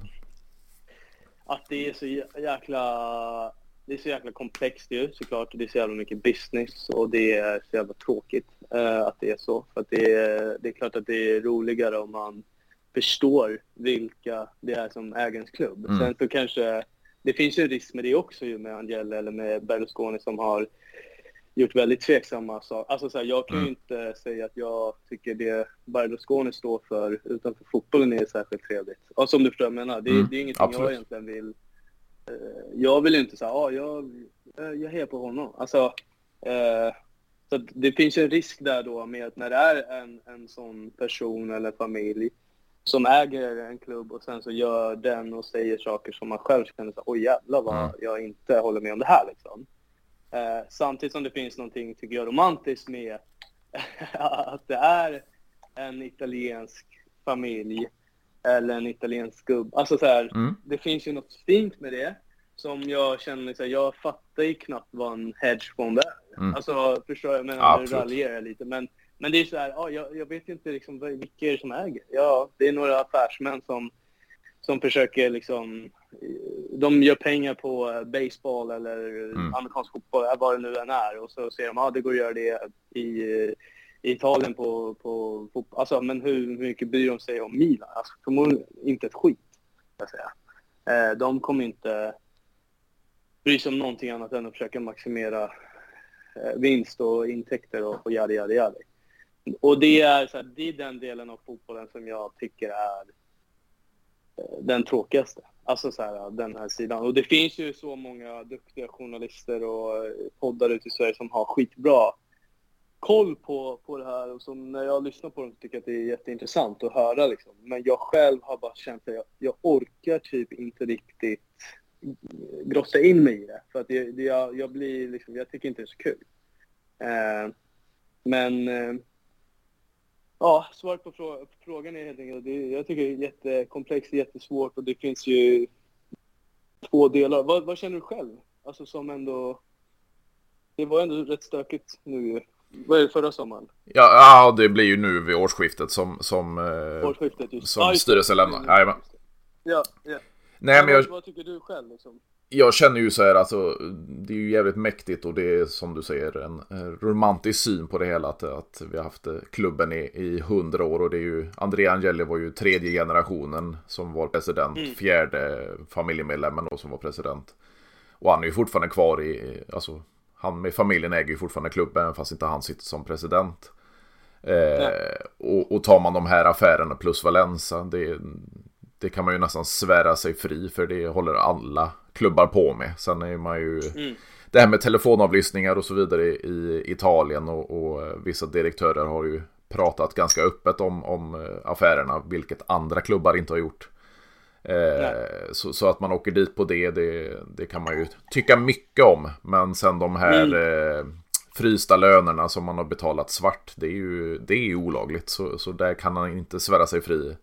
B: Att det är så jäkla det är så jäkla komplext ju såklart. Det är så jävla mycket business och det är så jävla tråkigt uh, att det är så. För att det är, det är klart att det är roligare om man förstår vilka det är som äger ens klubb. Mm. Sen så kanske, det finns ju risk med det också ju med Angela eller med Berlusconi som har gjort väldigt tveksamma saker. Alltså så här, jag kan ju mm. inte säga att jag tycker det Berlusconi står för utanför fotbollen är särskilt trevligt. Och som du förstår jag menar, det, mm. det är ingenting Absolut. jag egentligen vill eh, jag vill ju inte säga, ah, jag, jag hejar på honom. Alltså, eh, så det finns ju en risk där då med att när det är en, en sån person eller familj som äger en klubb och sen så gör den och säger saker som man själv känner så oj jävlar vad jag inte håller med om det här liksom. Eh, samtidigt som det finns någonting, tycker jag, romantiskt med att det är en italiensk familj eller en italiensk gubb. Alltså så här, mm. det finns ju något fint med det som jag känner, så här, jag fattar ju knappt vad en hedgefond är. Mm. Alltså, förstår jag, men nu raljerar jag lite. Men, men det är så här, ja, jag, jag vet inte liksom vilka är det som äger. Ja, det är några affärsmän som, som försöker liksom, de gör pengar på baseball eller mm. amerikansk fotboll, vad det nu än är. Och så ser de, ja det går att göra det i, i Italien på, på fotboll. Alltså, men hur mycket bryr de sig om Milan? Alltså, förmodligen inte ett skit, jag säga. Eh, de kommer inte bry sig om någonting annat än att försöka maximera eh, vinst och intäkter och, och yadi, yadi, yadi. Och det är, så här, det är den delen av fotbollen som jag tycker är eh, den tråkigaste. Alltså så här, den här sidan. Och det finns ju så många duktiga journalister och poddar ute i Sverige som har skitbra koll på, på det här och som när jag lyssnar på dem tycker jag att det är jätteintressant att höra liksom. Men jag själv har bara känt att jag, jag orkar typ inte riktigt grotta in mig i det. För att det, det, jag, jag, blir liksom, jag tycker inte det är så kul. Eh, men eh, ja, svaret på, frå på, frågan är helt enkelt, det, jag tycker det är jättekomplext, jättesvårt och det finns ju två delar. Vad, vad känner du själv? Alltså som ändå, det var ändå rätt stökigt nu vad är det förra sommaren?
A: Ja, ja, det blir ju nu vid årsskiftet som, som, eh, årsskiftet, just. som ah, styrelsen lämnar. Jajamän.
B: Ja, ja.
A: Nej, men jag...
B: Vad tycker du själv liksom?
A: Jag känner ju så här, alltså, det är ju jävligt mäktigt och det är som du säger en romantisk syn på det hela. Att, att vi har haft klubben i hundra år och det är ju, Andrea Angeli var ju tredje generationen som var president, mm. fjärde familjemedlemmen då som var president. Och han är ju fortfarande kvar i, alltså han med familjen äger ju fortfarande klubben fast inte han sitter som president. Eh, och, och tar man de här affärerna plus Valenza, det, det kan man ju nästan svära sig fri för det håller alla klubbar på med. Sen är man ju mm. det här med telefonavlyssningar och så vidare i Italien och, och, vissa direktörer har ju pratat ganska öppet om, om eh, affärerna, vilket andra klubbar inte har gjort. Eh, så, så, att man åker dit på det, det, det, kan man ju tycka mycket om. Men sen de här mm. eh, frysta lönerna som man har betalat svart, det är ju, det är ju olagligt. Så, så där kan han inte svära sig fri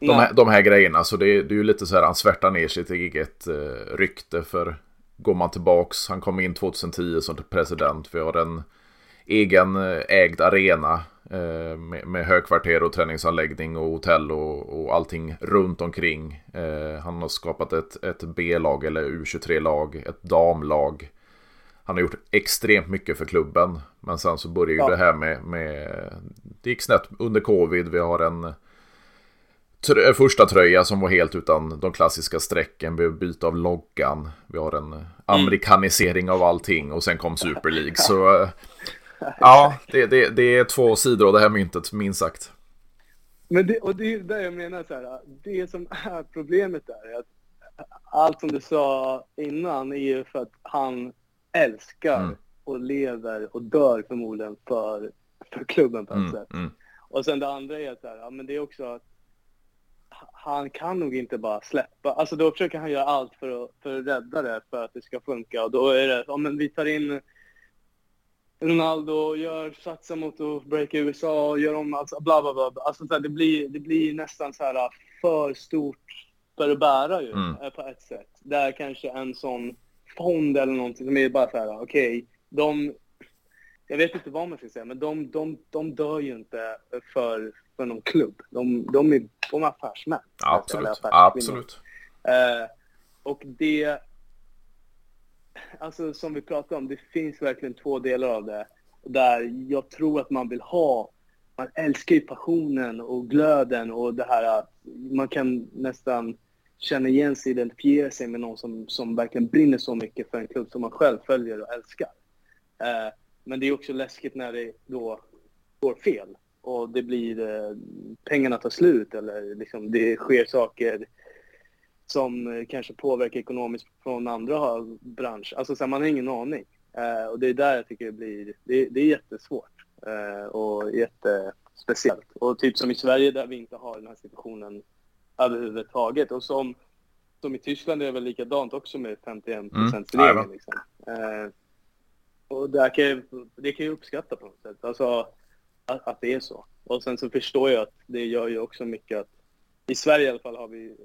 A: de här, de här grejerna. Så det, det är ju lite så här, han svärtar ner sitt eget eh, rykte. För går man tillbaks, han kom in 2010 som president. Vi har en egen eh, ägd arena eh, med, med högkvarter och träningsanläggning och hotell och, och allting runt omkring. Eh, han har skapat ett, ett B-lag eller U23-lag, ett damlag. Han har gjort extremt mycket för klubben. Men sen så började ju ja. det här med, med... Det gick snett under covid. Vi har en trö första tröja som var helt utan de klassiska strecken. Vi byte av loggan. Vi har en amerikanisering av allting och sen kom Super League. Så ja, det, det, det är två sidor av det här myntet, minst sagt.
B: Men det, och det är där jag menar så här, det som är problemet där är att allt som du sa innan är ju för att han älskar mm. och lever och dör förmodligen för, för klubben på ett mm, sätt. Mm. Och sen det andra är så här, ja men det är också att han kan nog inte bara släppa. Alltså då försöker han göra allt för att, för att rädda det, för att det ska funka. Och då är det, ja men vi tar in Ronaldo gör, satsar mot att breaka USA och gör om alltså bla bla bla. Alltså så här, det, blir, det blir nästan så här för stort för att bära ju mm. Eh, på ett sätt. Där kanske en sån fond eller någonting som är bara så här, okej, okay, de jag vet inte vad man ska säga, men de, de, de dör ju inte för, för någon klubb. De, de, är, de är affärsmän.
A: Absolut. Alltså, Absolut.
B: Eh, och det, alltså som vi pratade om, det finns verkligen två delar av det. Där jag tror att man vill ha, man älskar ju passionen och glöden och det här att man kan nästan känna igen sig, identifiera sig med någon som, som verkligen brinner så mycket för en klubb som man själv följer och älskar. Eh, men det är också läskigt när det då går fel och det blir eh, pengarna tar slut eller liksom det sker saker som kanske påverkar ekonomiskt från andra branscher. Alltså så här, man har ingen aning. Uh, och det är där jag tycker det blir, det, det är jättesvårt uh, och jättespeciellt. Och typ som i Sverige där vi inte har den här situationen överhuvudtaget. Och som, som i Tyskland är det väl likadant också med 51 procents mm. regeln. Liksom. Uh, och där kan jag, det kan jag uppskatta på något sätt. Alltså att, att det är så. Och sen så förstår jag att det gör ju också mycket att i Sverige i alla fall har vi,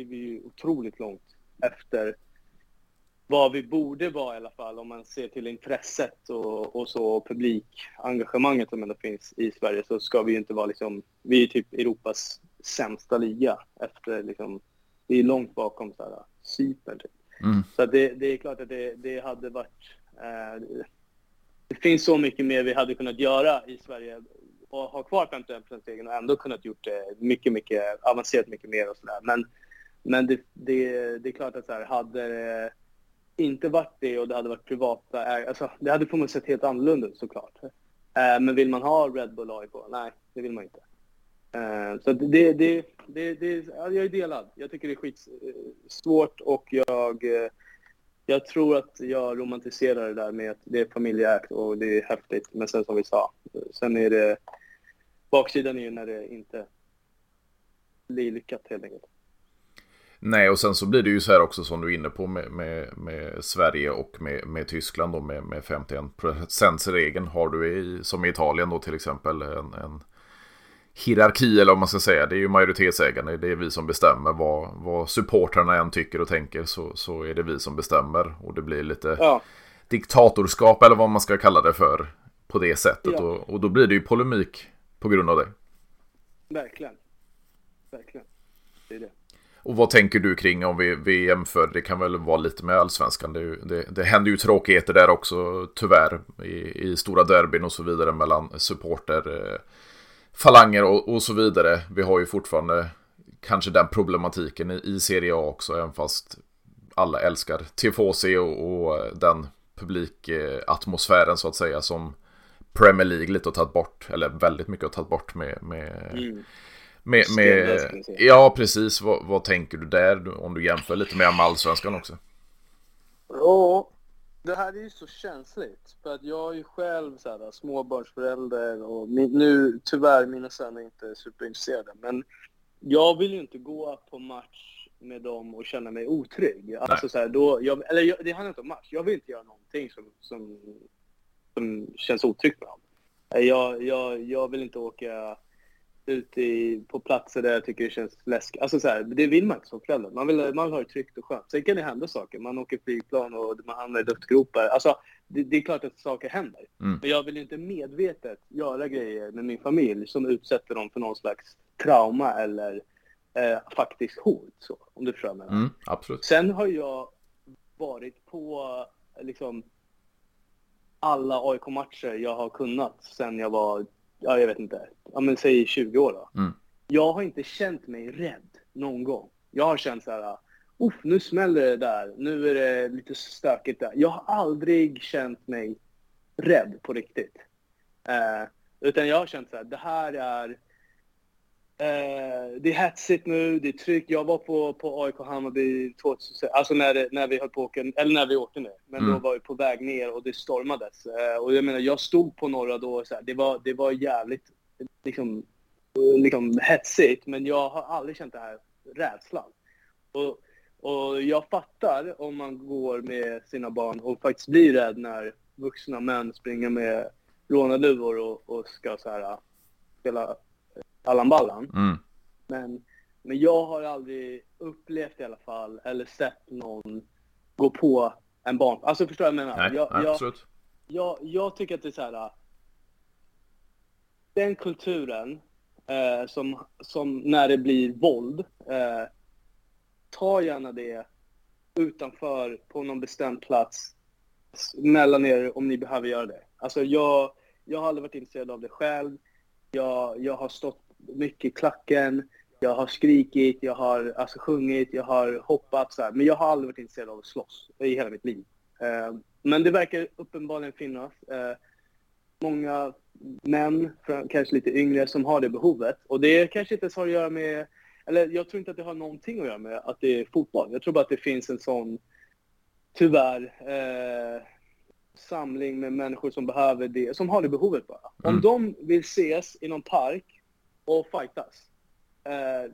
B: är vi ju otroligt långt efter vad vi borde vara i alla fall om man ser till intresset och, och så publikengagemanget som ändå finns i Sverige så ska vi ju inte vara liksom, vi är typ Europas sämsta liga efter liksom, vi är långt bakom så här Cypern typ. Mm. Så det, det, är klart att det, det hade varit, eh, det finns så mycket mer vi hade kunnat göra i Sverige och ha kvar 51%-regeln och ändå kunnat gjort det mycket, mycket avancerat mycket mer och sådär. Men, men det, det, det är klart att så här, hade det inte varit det och det hade varit privata ägare, alltså det hade förmodligen sett helt annorlunda ut såklart. Eh, men vill man ha Red Bull AIK? Nej, det vill man inte. Eh, så det, det, det, det, jag är delad. Jag tycker det är skitsvårt eh, och jag, jag tror att jag romantiserar det där med att det är familjeägt och det är häftigt. Men sen som vi sa, sen är det baksidan är ju när det inte blir lyckat helt enkelt.
A: Nej, och sen så blir det ju så här också som du är inne på med, med, med Sverige och med, med Tyskland då med, med 51%-regeln. Har du i, som i Italien då till exempel en, en hierarki eller vad man ska säga. Det är ju majoritetsägande. Det är vi som bestämmer vad, vad supportrarna än tycker och tänker så, så är det vi som bestämmer. Och det blir lite ja. diktatorskap eller vad man ska kalla det för på det sättet. Ja. Och, och då blir det ju polemik på grund av det.
B: Verkligen. Verkligen. Det är det.
A: Och vad tänker du kring om vi, vi jämför? Det kan väl vara lite med allsvenskan. Det, det, det händer ju tråkigheter där också tyvärr. I, i stora derbyn och så vidare mellan supporter, eh, falanger och, och, så vidare. Vi har ju fortfarande kanske den problematiken i, i Serie A också. Även fast alla älskar Tifosi och, och den publikatmosfären så att säga som Premier League lite har tagit bort. Eller väldigt mycket har tagit bort med, med mm med, med, ja, precis. Vad, vad, tänker du där om du jämför lite med allsvenskan också?
B: Ja, det här är ju så känsligt. För att jag är ju själv så här, småbarnsförälder och min, nu tyvärr mina söner inte superintresserade. Men jag vill ju inte gå på match med dem och känna mig otrygg. Alltså så här, då, jag, eller jag, det handlar inte om match. Jag vill inte göra någonting som, som, som känns otryggt med dem. Jag, jag, jag vill inte åka ute i, på platser där jag tycker det känns läskigt. Alltså så här, det vill man inte som förälder. Man vill, man vill ha det tryggt och skönt. Sen kan det hända saker. Man åker flygplan och man hamnar i luftgropar. Alltså, det, det, är klart att saker händer. Mm. Men jag vill inte medvetet göra grejer med min familj som utsätter dem för någon slags trauma eller eh, faktiskt hot. Så, om du förstår vad
A: mm, absolut.
B: Sen har jag varit på liksom alla AIK-matcher jag har kunnat sen jag var ja jag vet inte, ja men säg 20 år då. Mm. Jag har inte känt mig rädd någon gång. Jag har känt så här, Uff, nu smäller det där, nu är det lite stökigt där. Jag har aldrig känt mig rädd på riktigt. Eh, utan jag har känt så här, det här är Eh, det är hetsigt nu, det är tryck. Jag var på, på AIK Hammarby 2006, alltså när, när vi höll på åka, eller när vi åkte ner. Men mm. då var vi på väg ner och det stormades. Eh, och jag menar, jag stod på några då så här, det, var, det var jävligt liksom, liksom hetsigt. Men jag har aldrig känt det här rädslan. Och, och jag fattar om man går med sina barn och faktiskt blir rädd när vuxna män springer med rånarluvor och, och ska så här, spela Allan Ballan. Mm. Men, men jag har aldrig upplevt i alla fall, eller sett någon gå på en barn. Alltså förstår du vad jag menar?
A: Nej,
B: jag,
A: nej, jag.
B: Jag, jag, tycker att det är så här. Den kulturen eh, som, som när det blir våld, eh, ta gärna det utanför på någon bestämd plats mellan er om ni behöver göra det. Alltså jag, jag har aldrig varit intresserad av det själv. Jag, jag har stått mycket i klacken, jag har skrikit, jag har alltså, sjungit, jag har hoppat så här. Men jag har aldrig varit intresserad av att slåss i hela mitt liv. Eh, men det verkar uppenbarligen finnas eh, många män, kanske lite yngre, som har det behovet. Och det kanske inte har att göra med eller jag tror inte att det har någonting att göra med att det är fotboll. Jag tror bara att det finns en sån, tyvärr, eh, samling med människor som behöver det, som har det behovet bara. Mm. Om de vill ses i någon park och fightas, eh,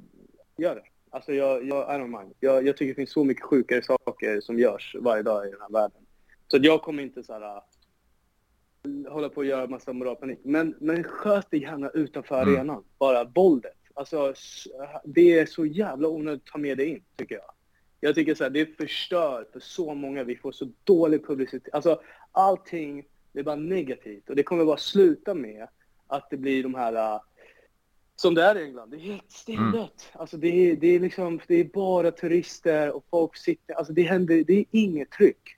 B: gör det. Alltså jag, jag, I don't mind. Jag, jag tycker det finns så mycket sjukare saker som görs varje dag i den här världen. Så jag kommer inte så här, äh, hålla på och göra massa moralpanik. Men, men sköt det gärna utanför mm. arenan. Bara våldet. Alltså, det är så jävla onödigt att ta med det in, tycker jag. Jag tycker så här, det förstör för så många. Vi får så dålig publicitet. Alltså, allting det är bara negativt. Och det kommer bara sluta med att det blir de här... Som det är i England. Det är helt stendött. Mm. Alltså det är, det, är liksom, det är bara turister och folk sitter... Alltså det händer... Det är inget tryck.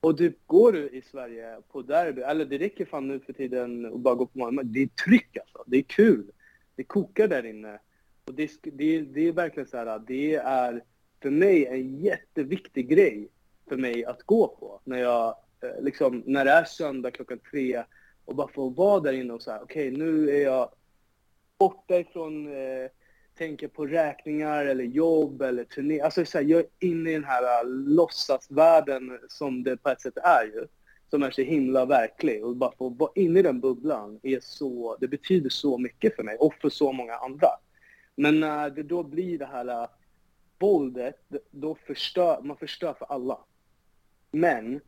B: Och du går du i Sverige på derby, eller det räcker fan nu för tiden att bara gå på Malmö. Det är tryck alltså. Det är kul. Det kokar där inne. Och det, det, det är verkligen så här, det är för mig en jätteviktig grej för mig att gå på. När jag, eh, liksom, när det är söndag klockan tre och bara få vara där inne och säga okej okay, nu är jag borta ifrån eh, tänker på räkningar eller jobb eller turné. Alltså så här, jag är inne i den här uh, låtsasvärlden som det på ett sätt är ju. Som är så himla verklig. Och bara få vara inne i den bubblan är så, det betyder så mycket för mig och för så många andra. Men när det då blir det här uh, våldet, då förstör man förstör för alla. Men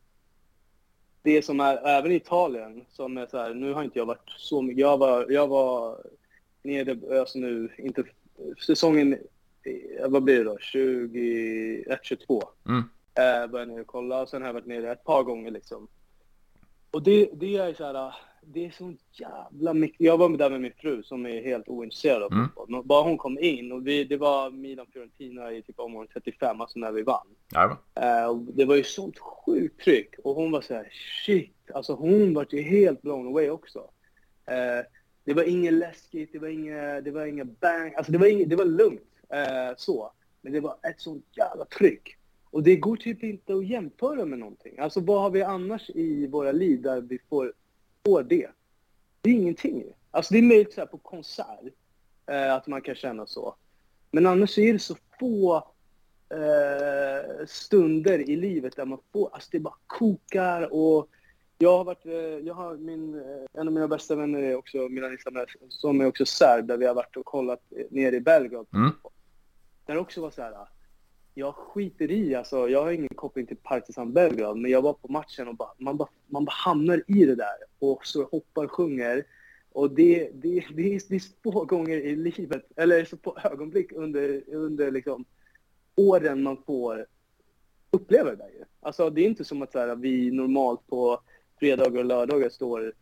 B: det som är även i Italien, som är så här, nu har inte jag varit så mycket, jag var, jag var nere, alltså nu, inte säsongen, vad blir det då, 21, 22. Mm. Eh, var jag nere och kollade och sen har jag varit nere ett par gånger liksom. Och det, det är så här, det är så jävla mycket. Jag var där med min fru som är helt ointresserad av mm. fotboll. Bara hon kom in och vi, det var Milan-Fiorentina i typ omgång 35, alltså när vi vann. Eh, och det var ju sånt sjukt tryck och hon var så här, shit. Alltså hon var ju helt blown away också. Eh, det var inget läskigt, det var inget, det var inget bang. Alltså det var, inget, det var lugnt eh, så. Men det var ett sånt jävla tryck. Och det går typ inte att jämföra med någonting. Alltså vad har vi annars i våra liv där vi får, får det? Det är ingenting. Alltså det är möjligt så på konsert eh, att man kan känna så. Men annars är det så få eh, stunder i livet där man får, alltså det bara kokar och jag har varit, eh, jag har min, eh, en av mina bästa vänner är också Milan Islamel, som är också serb, där vi har varit och kollat nere i Belgrad. Mm. Där också var så här, jag skiter i, alltså jag har ingen koppling till Partizan Belgrad, men jag var på matchen och bara, man, bara, man bara hamnar i det där och så hoppar och sjunger. Och det, det, det, är, det är få gånger i livet, eller så på ögonblick under, under liksom åren man får uppleva det där ju. Alltså det är inte som att så här, vi normalt på fredagar och lördagar står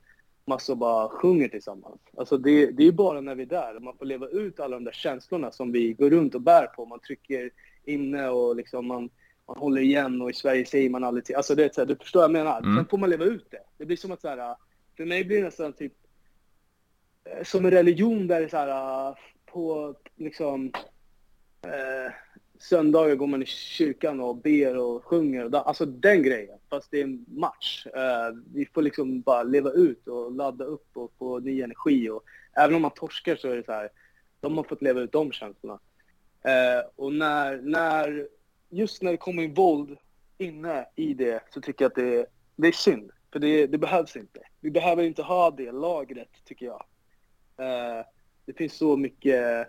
B: massor och bara sjunger tillsammans. Alltså det, det är bara när vi är där, man får leva ut alla de där känslorna som vi går runt och bär på. Man trycker inne och liksom man, man håller igen och i Sverige säger man aldrig till. Alltså det är så här, du förstår vad jag menar? Mm. Sen får man leva ut det. Det blir som att så här, för mig blir det nästan typ eh, som en religion där det är så här på liksom eh, söndagar går man i kyrkan och ber och sjunger. Och alltså den grejen, fast det är en match. Uh, vi får liksom bara leva ut och ladda upp och få ny energi. Och även om man torskar så är det så här, de har fått leva ut de känslorna. Uh, och när, när, just när det kommer in våld inne i det så tycker jag att det, det är synd. För det, det behövs inte. Vi behöver inte ha det lagret, tycker jag. Uh, det finns så mycket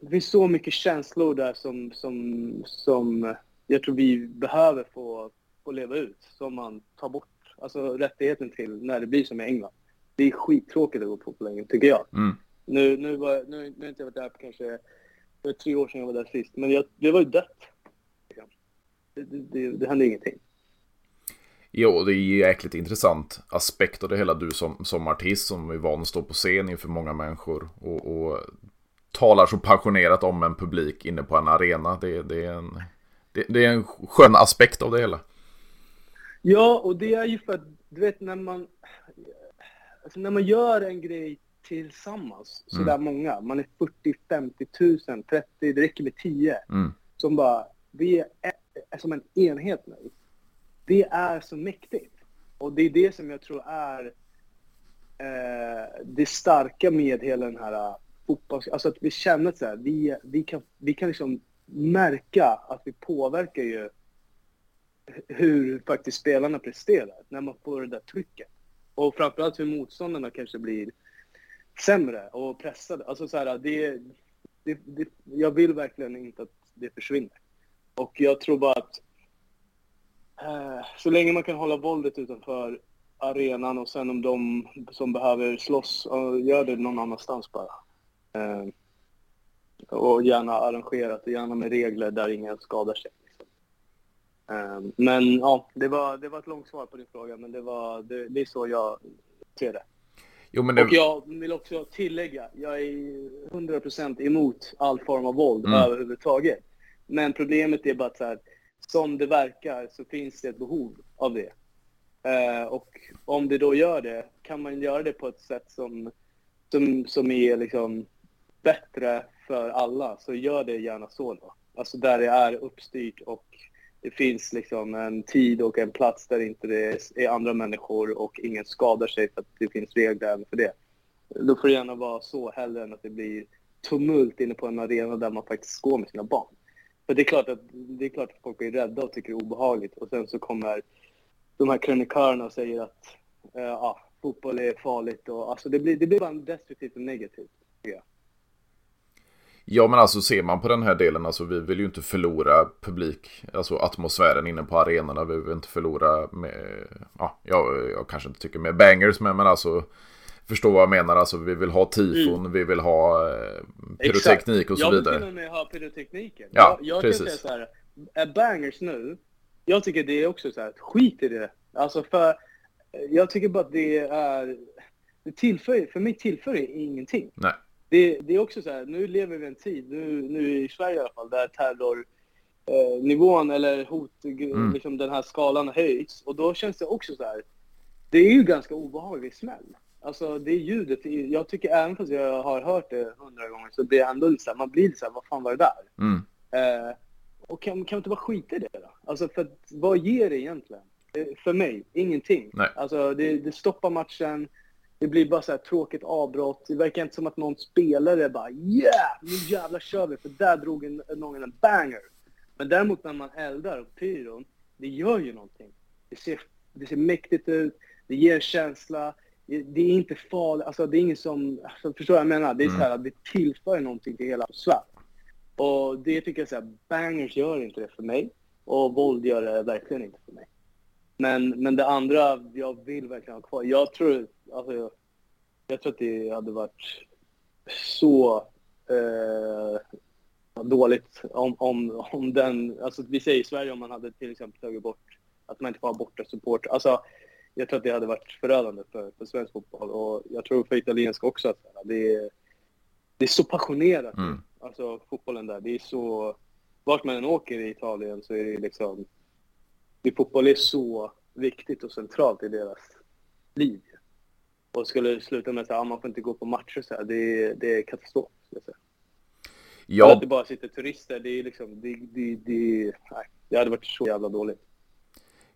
B: det finns så mycket känslor där som, som, som jag tror vi behöver få, få leva ut, som man tar bort alltså, rättigheten till när det blir som i England. Det är skittråkigt att gå på länge, tycker jag. Mm. Nu, nu, var, nu, nu har inte jag varit där på kanske var tre år sedan jag var där sist, men jag, det var ju dött. Det, det, det, det hände ingenting.
A: Jo, det är ju jäkligt intressant aspekt av det hela. Du som, som artist som är van att stå på scen inför många människor. Och, och talar så passionerat om en publik inne på en arena. Det, det, är, en, det, det, är en skön aspekt av det hela.
B: Ja, och det är ju för att, du vet när man, alltså när man gör en grej tillsammans, sådär mm. många, man är 40, 50 tusen, 30, det räcker med 10, mm. som bara, vi är, är som en enhet nu. Det är så mäktigt. Och det är det som jag tror är eh, det starka med hela den här fotboll, alltså att vi känner att så här, vi, vi, kan, vi kan liksom märka att vi påverkar ju hur faktiskt spelarna presterar när man får det där trycket. Och framförallt hur motståndarna kanske blir sämre och pressade. Alltså så här, det, det, det, jag vill verkligen inte att det försvinner. Och jag tror bara att eh, så länge man kan hålla våldet utanför arenan och sen om de som behöver slåss, gör det någon annanstans bara. Eh, och gärna arrangerat och gärna med regler där ingen skadar sig. Liksom. Eh, men ja, det var, det var ett långt svar på din fråga, men det, var, det, det är så jag ser det. Jo, det... Och jag vill också tillägga, jag är 100% emot all form av våld mm. överhuvudtaget. Men problemet är bara att så här, som det verkar så finns det ett behov av det. Eh, och om det då gör det, kan man göra det på ett sätt som, som, som är liksom bättre för alla, så gör det gärna så då. Alltså där det är uppstyrt och det finns liksom en tid och en plats där inte det är andra människor och ingen skadar sig för att det finns regler även för det. Då får det gärna vara så hellre än att det blir tumult inne på en arena där man faktiskt går med sina barn. För det är klart att, det är klart att folk blir rädda och tycker det är obehagligt och sen så kommer de här krönikörerna och säger att uh, ja, fotboll är farligt och alltså det blir, det blir bara destruktivt och negativt. Ja.
A: Ja men alltså ser man på den här delen, alltså vi vill ju inte förlora publik, alltså atmosfären inne på arenorna, vi vill inte förlora med, ja, jag, jag kanske inte tycker med bangers men, men alltså Förstå vad jag menar, alltså vi vill ha tifon, mm. vi vill ha eh, pyroteknik och så vidare.
B: Jag vill till och med ha pyrotekniken. Ja, jag, jag precis. kan säga så här, är bangers nu, jag tycker det är också så här, skit i det. Alltså för, jag tycker bara att det är, det tillför, för mig tillför det ingenting.
A: Nej
B: det, det är också så här, nu lever vi i en tid, nu, nu i Sverige i alla fall, där terrornivån eh, eller hot, mm. liksom den här skalan har höjts. Och då känns det också så här, det är ju ganska obehaglig smäll. Alltså det är ljudet, jag tycker även fast jag har hört det hundra gånger så blir jag ändå så här, man blir så här, vad fan var det där?
A: Mm.
B: Eh, och kan, kan man inte bara skita i det då? Alltså för vad ger det egentligen? Eh, för mig, ingenting.
A: Nej.
B: Alltså det, det stoppar matchen, det blir bara så här tråkigt avbrott. Det verkar inte som att någon spelare bara yeah, nu jävlar kör vi för där drog en, någon en banger. Men däremot när man eldar och pyron, det gör ju någonting. Det ser, det ser mäktigt ut, det ger en känsla, det är inte farligt, alltså det är ingen som, alltså, förstår vad jag menar? Det är mm. så här, det tillför någonting till hela Sverige. Och det tycker jag så här, bangers gör inte det för mig. Och våld gör det verkligen inte för mig. Men, men det andra jag vill verkligen ha kvar, jag tror, alltså, jag, jag tror att det hade varit så eh, dåligt om, om, om den, alltså vi säger i Sverige om man hade till exempel tagit bort att man inte får ha borta support. Alltså, jag tror att det hade varit förödande för, för svensk fotboll och jag tror för italienska också att det är, det är så passionerat. Mm. Alltså fotbollen där, det är så, vart man än åker i Italien så är det liksom det fotboll är så viktigt och centralt i deras liv. Och skulle det sluta med att ah, man får inte gå på matcher så här, det, är, det är katastrof. Jag säga. Ja. Att det bara sitter turister, det är liksom, det, det, det, nej, det hade varit så jävla dåligt.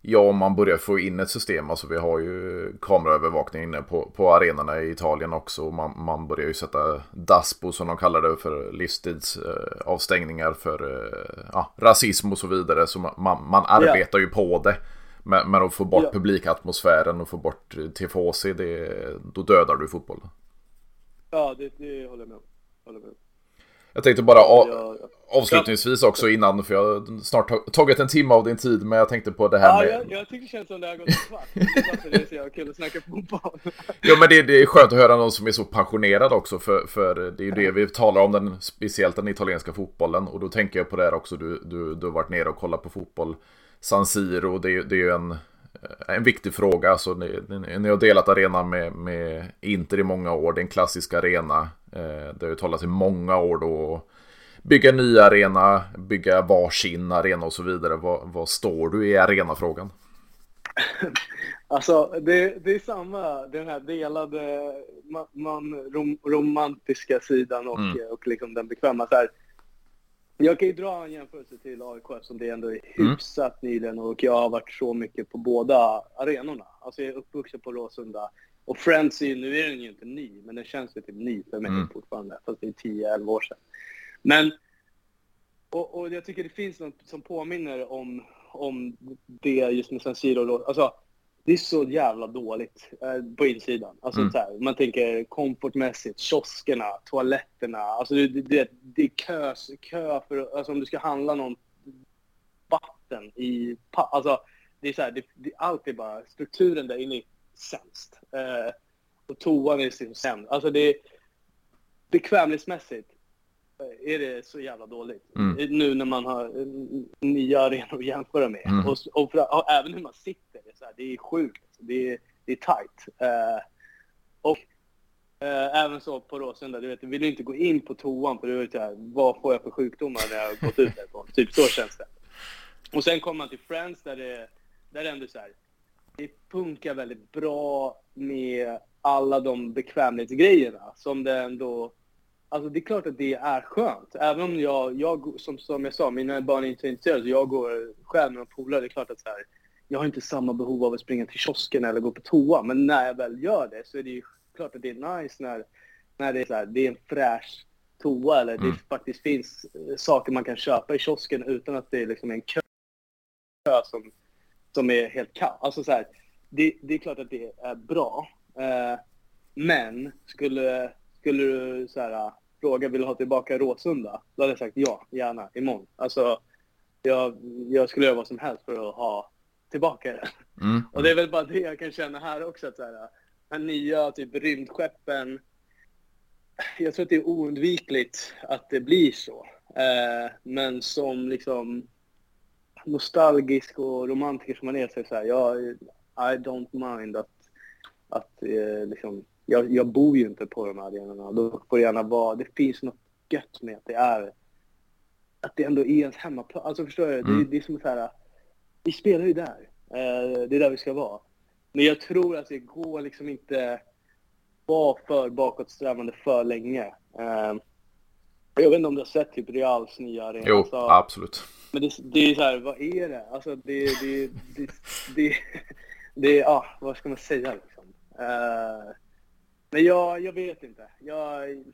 A: Ja, om man börjar få in ett system, alltså vi har ju kameraövervakning inne på, på arenorna i Italien också. Man, man börjar ju sätta DASPO som de kallar det för livstidsavstängningar eh, för eh, ja, rasism och så vidare. Så man, man, man arbetar ja. ju på det. Men, men att få bort ja. publikatmosfären och få bort tifosi, det, då dödar du fotbollen.
B: Ja, det, det håller jag med om. Håller med om.
A: Jag tänkte bara avslutningsvis också innan, för jag har snart tagit en timme av din tid, men jag tänkte på det här
B: ja,
A: med...
B: Jag, jag tycker det känns som det har gått svart. det är så jävla kul att snacka fotboll.
A: ja, men det, det, är skönt att höra någon som är så passionerad också, för, för det är ju det vi talar om, den, speciellt den italienska fotbollen. Och då tänker jag på det här också, du, du, du har varit nere och kollat på fotboll. San Siro, det, det är ju en, en viktig fråga. Alltså, ni, ni har delat arena med, med Inter i många år, det är en klassisk arena. Eh, det har ju talats i många år då. Bygga en ny arena, bygga varsin arena och så vidare. Vad, vad står du i arenafrågan?
B: Alltså, det, det är samma, den här delade man, man rom, romantiska sidan och, mm. och liksom den bekväma. Så här, jag kan ju dra en jämförelse till AIK som det ändå är mm. hyfsat mm. nyligen och jag har varit så mycket på båda arenorna. Alltså jag är uppvuxen på Råsunda Och Friends är ju, nu är den ju inte ny, men den känns ju typ ny för mig mm. fortfarande. Fast det är 10-11 år sedan. Men, och, och jag tycker det finns något som påminner om, om det just med San Siro. Alltså, det är så jävla dåligt eh, på insidan. Alltså, mm. så här, man tänker komfortmässigt, kioskerna, toaletterna. Alltså, det, det, det är kö, kö för, alltså, om du ska handla någon vatten i... Alltså, det är så här, det, det, allt är bara, strukturen där inne är sämst. Eh, och toan är sämst. Alltså det bekvämlighetsmässigt eh, är det så jävla dåligt. Mm. Nu när man har eh, nya arenor att jämföra med. Mm. Och, och, för, och, även hur man sitter, det är, så här, det är sjukt. Det är, det är tight. Eh, och eh, även så på Råsunda, du vet, du vill inte gå in på toan för du vet här, vad får jag för sjukdomar när jag har gått ut därifrån? typ så känns det. Och sen kommer man till Friends där det, där det ändå så här, det funkar väldigt bra med alla de bekvämlighetsgrejerna som det ändå... Alltså det är klart att det är skönt. Även om jag, jag som, som jag sa, mina barn är inte intresserade så jag går själv med polare. Det är klart att så här, jag har inte samma behov av att springa till kiosken eller gå på toa. Men när jag väl gör det så är det ju klart att det är nice när, när det, är så här, det är en fräsch toa eller mm. det faktiskt finns saker man kan köpa i kiosken utan att det är liksom en kö som som är helt kall. Alltså så här, det, det, är klart att det är bra. Eh, men skulle, skulle du så här, fråga vill du ha tillbaka Råsunda? Då hade jag sagt ja, gärna, imorgon. Alltså, jag, jag skulle göra vad som helst för att ha tillbaka det. Mm. Och det är väl bara det jag kan känna här också. Att så här, här nya typ rymdskeppen. Jag tror att det är oundvikligt att det blir så. Eh, men som liksom nostalgisk och romantiker som man är så är så här, jag, I don't mind att, att eh, liksom, jag, jag bor ju inte på de här arenorna. Då får det gärna vara, det finns något gött med att det är, att det ändå är ens hemmaplan. Alltså förstår du? Mm. Det, det, är som så här, vi spelar ju där. Eh, det är där vi ska vara. Men jag tror att det går liksom inte vara för bakåtsträvande för länge. Eh, jag vet inte om du har sett typ Reals nya arena?
A: Jo, alltså, absolut.
B: Men det, det är så här, vad är det? Alltså det, det, det, det, det, ja, vad ska man säga liksom? Uh, men jag, jag vet inte. Jag,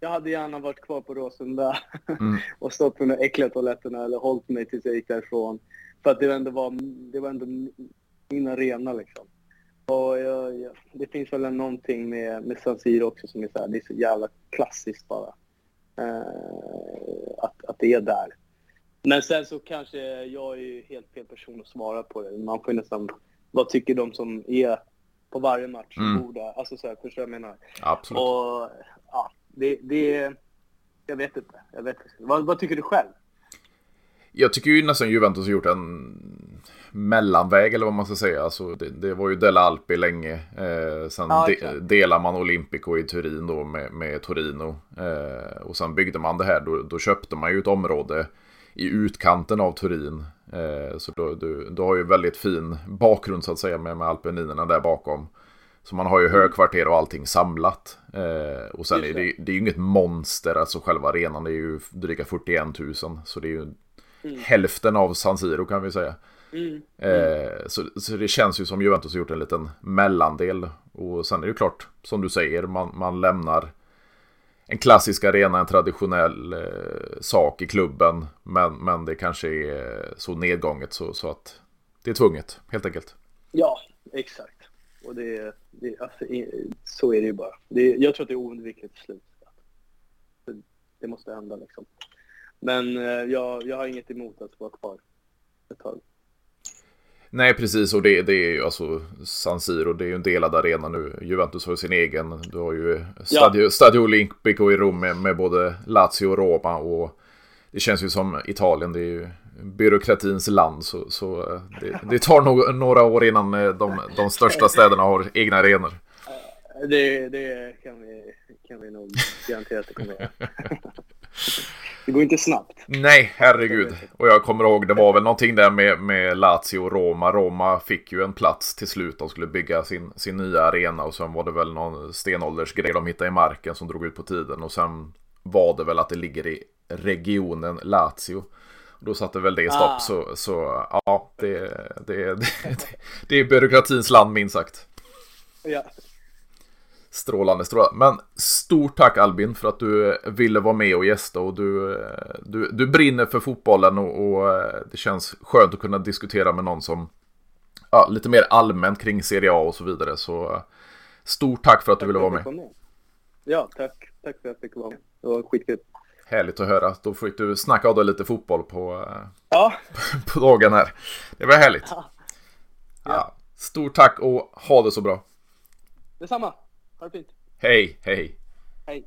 B: jag hade gärna varit kvar på Råsunda mm. och stått på de äckliga toaletterna eller hållit mig tills jag gick därifrån. För att det ändå var, det var ändå min arena liksom. Och jag, jag, det finns väl någonting med, med San Siro också som är så här, det är så jävla klassiskt bara. Uh, att, att det är där. Men sen så kanske jag är helt fel person att svara på det. Man får nästan, vad tycker de som är på varje match mm. borde, alltså så här, förstår jag menar?
A: Absolut.
B: Och ja, det, det, jag vet inte. Jag vet inte. Vad, vad tycker du själv?
A: Jag tycker ju nästan Juventus har gjort en mellanväg eller vad man ska säga. Alltså, det, det var ju Della Alpi länge. Eh, sen ah, de, delar man Olympico i Turin då med, med Torino. Eh, och sen byggde man det här. Då, då köpte man ju ett område i utkanten av Turin. Eh, så då, du, du har ju väldigt fin bakgrund så att säga med, med Alpeninerna där bakom. Så man har ju högkvarter och allting samlat. Eh, och sen är det, det är ju inget monster, alltså själva arenan är ju dryga 41 000. Så det är ju mm. hälften av San Siro kan vi säga. Mm. Eh, så, så det känns ju som Juventus har gjort en liten mellandel. Och sen är det ju klart, som du säger, man, man lämnar en klassisk arena, en traditionell eh, sak i klubben. Men, men det kanske är så nedgånget så, så att det är tvunget helt enkelt.
B: Ja, exakt. Och det, det alltså, så är det ju bara. Det, jag tror att det är oundvikligt till slut. Det måste hända liksom. Men eh, jag, jag har inget emot att vara kvar ett tag.
A: Nej, precis. Och det, det är ju alltså San Siro, det är ju en delad arena nu. Juventus har ju sin egen. Du har ju Stadio, ja. Stadio Olimpico i Rom med, med både Lazio och Roma. Och det känns ju som Italien, det är ju byråkratins land. Så, så eh, det, det tar nog några år innan eh, de, de största städerna har egna arenor.
B: Det, det kan, vi, kan vi nog garantera att det kommer göra. Det går inte snabbt.
A: Nej, herregud. Och jag kommer ihåg, det var väl någonting där med, med Lazio och Roma. Roma fick ju en plats till slut. De skulle bygga sin, sin nya arena och sen var det väl någon stenåldersgrej de hittade i marken som drog ut på tiden. Och sen var det väl att det ligger i regionen Lazio. Då satte väl det stopp. Ah. Så, så ja, det, det, det, det, är byråkratins land minst sagt.
B: Ja,
A: Strålande, strålande. Men stort tack Albin för att du ville vara med och gästa och du, du, du brinner för fotbollen och, och det känns skönt att kunna diskutera med någon som ja, lite mer allmänt kring Serie A och så vidare. Så stort tack för att tack du ville vara med. med.
B: Ja, tack. Tack för att jag fick vara med. Det var skitkul.
A: Härligt att höra. Då fick du snacka av dig lite fotboll på,
B: ja.
A: på dagen här. Det var härligt. Ja. ja. Stort tack och ha det så bra.
B: Detsamma. Ha det fint.
A: Hej, hej.
B: Hej.